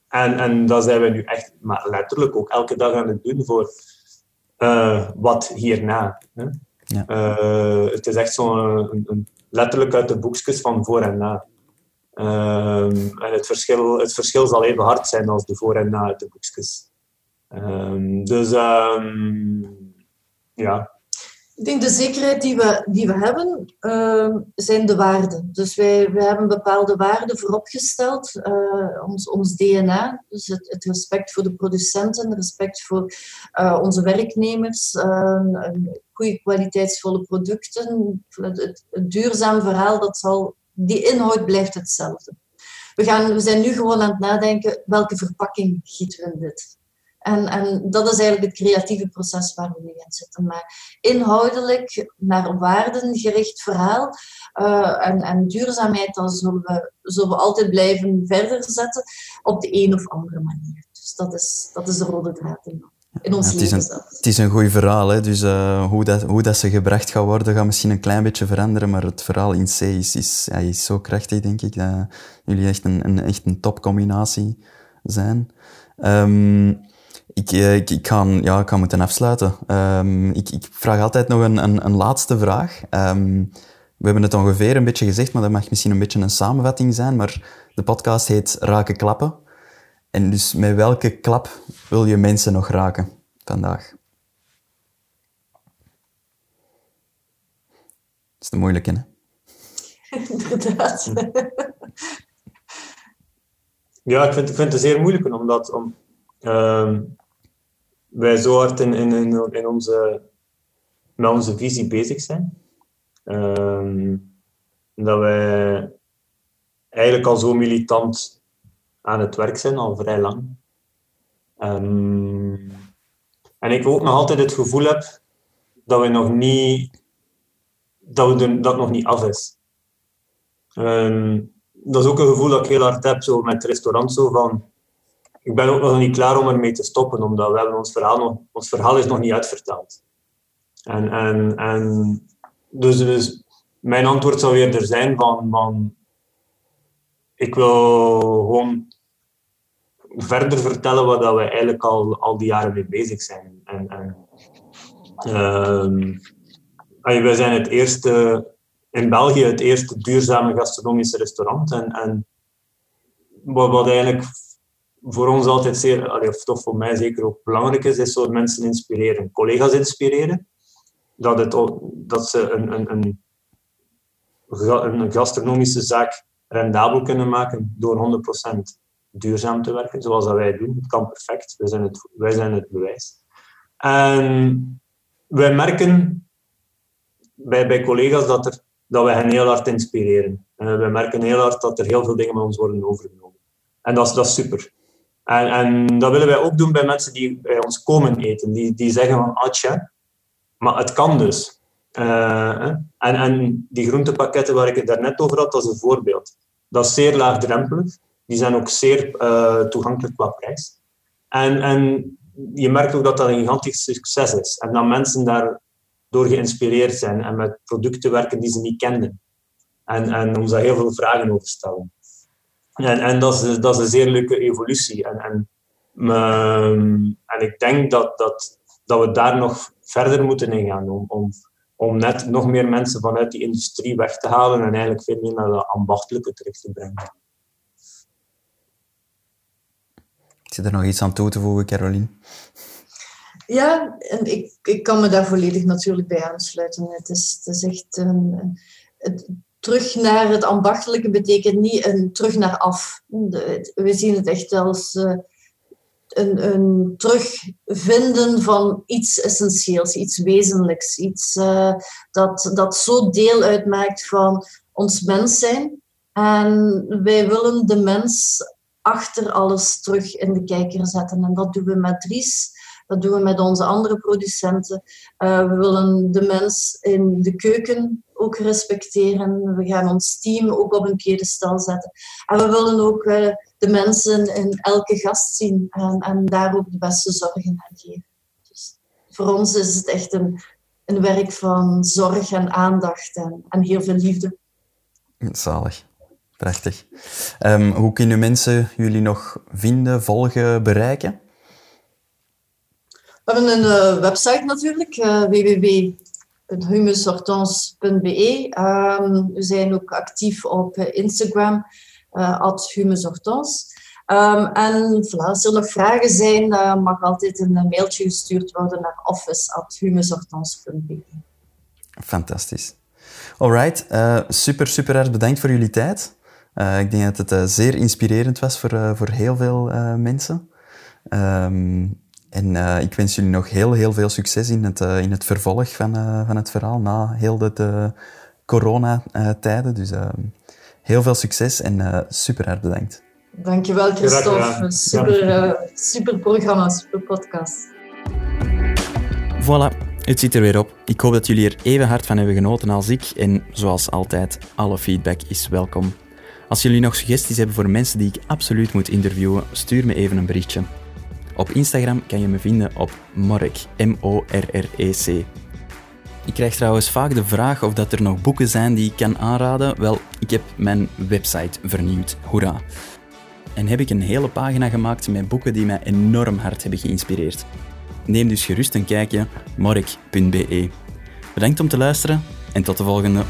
En, en dat zijn we nu echt, maar letterlijk ook elke dag aan het doen voor wat hierna. Ja. Uh, het is echt zo letterlijk uit de boekjes van voor en na. Um, en het verschil, het verschil zal even hard zijn als de voor en na uit de boekjes. Um, dus um, ja, ik denk de zekerheid die we, die we hebben, uh, zijn de waarden. Dus wij, wij hebben bepaalde waarden vooropgesteld. Uh, ons, ons DNA, dus het, het, respect voor de producenten, respect voor uh, onze werknemers, goede kwaliteitsvolle producten. Het, duurzaam verhaal, dat zal, die inhoud blijft hetzelfde. We, gaan, we zijn nu gewoon aan het nadenken, welke verpakking gieten we in dit? En, en dat is eigenlijk het creatieve proces waar we nu in zitten. Maar inhoudelijk naar een waardengericht verhaal uh, en, en, duurzaamheid, dan zullen we, zullen we altijd blijven verder zetten op de een of andere manier. Dus dat is, dat is de rode draad in, in ons ja, het, is een, het is een goed verhaal, hè? dus uh, hoe, dat, hoe dat ze gebracht gaat worden, gaat misschien een klein beetje veranderen, maar het verhaal in C is, is, ja, is zo krachtig, denk ik, dat jullie echt een, een, echt een topcombinatie zijn. Um, ik, eh, ik, ik, ga, ja, ik ga moeten afsluiten. Um, ik, ik, vraag altijd nog een, een, een laatste vraag. Um, we hebben het ongeveer een beetje gezegd, maar dat mag misschien een beetje een samenvatting zijn. Maar de podcast heet Raken Klappen. En dus met welke klap wil je mensen nog raken vandaag? Dat is de moeilijke, hè? Inderdaad. Ja, ik vind, ik vind het zeer moeilijk, omdat om, um, wij zo hard in, in, in, onze, met onze visie bezig zijn. Um, dat wij eigenlijk al zo militant aan het werk zijn, al vrij lang. Um, en ik ook nog altijd het gevoel heb dat we nog niet, dat, we dat nog niet af is. Um, dat is ook een gevoel dat ik heel hard heb zo met het restaurant, zo van ik ben ook nog niet klaar om ermee te stoppen, omdat we hebben ons verhaal nog, ons verhaal is nog niet uitverteld. En, en, en dus, dus mijn antwoord zou weer zijn van, van ik wil gewoon verder vertellen wat dat we eigenlijk al, al die jaren mee bezig zijn. En, en um, wij zijn het eerste in België het eerste duurzame gastronomische restaurant. En, en wat, wat eigenlijk voor ons altijd zeer, of toch voor mij zeker ook belangrijk is, is zo mensen inspireren, collega's inspireren. Dat, het, dat ze een, een, een, een gastronomische zaak rendabel kunnen maken door 100% duurzaam te werken, zoals dat wij doen. Het kan perfect, wij zijn het, wij zijn het bewijs. En wij merken bij, bij collega's dat, er, dat wij hen heel hard inspireren. Uh, wij merken heel hard dat er heel veel dingen met ons worden overgenomen. En dat is, dat super. En, en dat willen wij ook doen bij mensen die bij ons komen eten. Die, die zeggen van, ah maar het kan dus. Uh, en, en die groentepakketten waar ik het daarnet over had, dat is een voorbeeld. Dat is zeer laagdrempelig. Die zijn ook zeer uh, toegankelijk qua prijs. En, en je merkt ook dat dat een gigantisch succes is. En dat mensen daardoor geïnspireerd zijn en met producten werken die ze niet kenden. En, en ons daar heel veel vragen over stellen. En, en dat, is, dat is een zeer leuke evolutie. En, en, ehm, en ik denk dat, dat, dat we daar nog verder moeten ingaan om, om, om net nog meer mensen vanuit die industrie weg te halen en eigenlijk veel meer naar de ambachtelijke terug te brengen. Zit er nog iets aan toe te voegen, Caroline? Ja, en ik, ik kan me daar volledig natuurlijk bij aansluiten. Het is, het is echt een, het, terug naar het ambachtelijke betekent niet een terug naar af. we zien het echt als uh, een, een terugvinden van iets essentieels, iets wezenlijks, iets uh, dat, dat zo deel uitmaakt van ons mens zijn. En wij willen de mens achter alles terug in de kijker zetten. En dat doen we met Dries, dat doen we met onze andere producenten. Uh, we willen de mens in de keuken ook respecteren. We gaan ons team ook op een piedestal zetten. En we willen ook uh, de mensen in elke gast zien en, en, daar ook de beste zorgen aan geven. Dus voor ons is het echt een, een werk van zorg en aandacht en, en heel veel liefde. Zalig. Prachtig. Um, hoe kunnen mensen jullie nog vinden, volgen, bereiken? We hebben een uh, website natuurlijk, uh. Um, we zijn ook actief op uh, Instagram, uh, humushortens. Um, en voilà, als er nog vragen zijn, mag altijd een mailtje gestuurd worden naar office.humushortens.be. Fantastisch. Alright, super, super erg bedankt voor jullie tijd. Uh, ik denk dat het uh, zeer inspirerend was voor, uh, voor heel veel mensen. Um, en ik wens jullie nog heel, heel veel succes in het, in het vervolg van, van het verhaal na heel de, de coronatijden. Dus ehm, heel veel succes en super hard bedankt. Dankjewel, Christophe. Super, super programma, super podcast. Voilà, het zit er weer op. Ik hoop dat jullie er even hard van hebben genoten als ik. En zoals altijd, alle feedback is welkom. Als jullie nog suggesties hebben voor mensen die ik absoluut moet interviewen, stuur me even een berichtje. Op Instagram kan je me vinden op Morrek, M-O-R-R-E-C. Ik krijg trouwens vaak de vraag of dat er nog boeken zijn die ik kan aanraden. Wel, ik heb mijn website vernieuwd. Hoera! En heb ik een hele pagina gemaakt met boeken die mij enorm hard hebben geïnspireerd. Neem dus gerust een kijkje, mork.be. Bedankt om te luisteren en tot de volgende.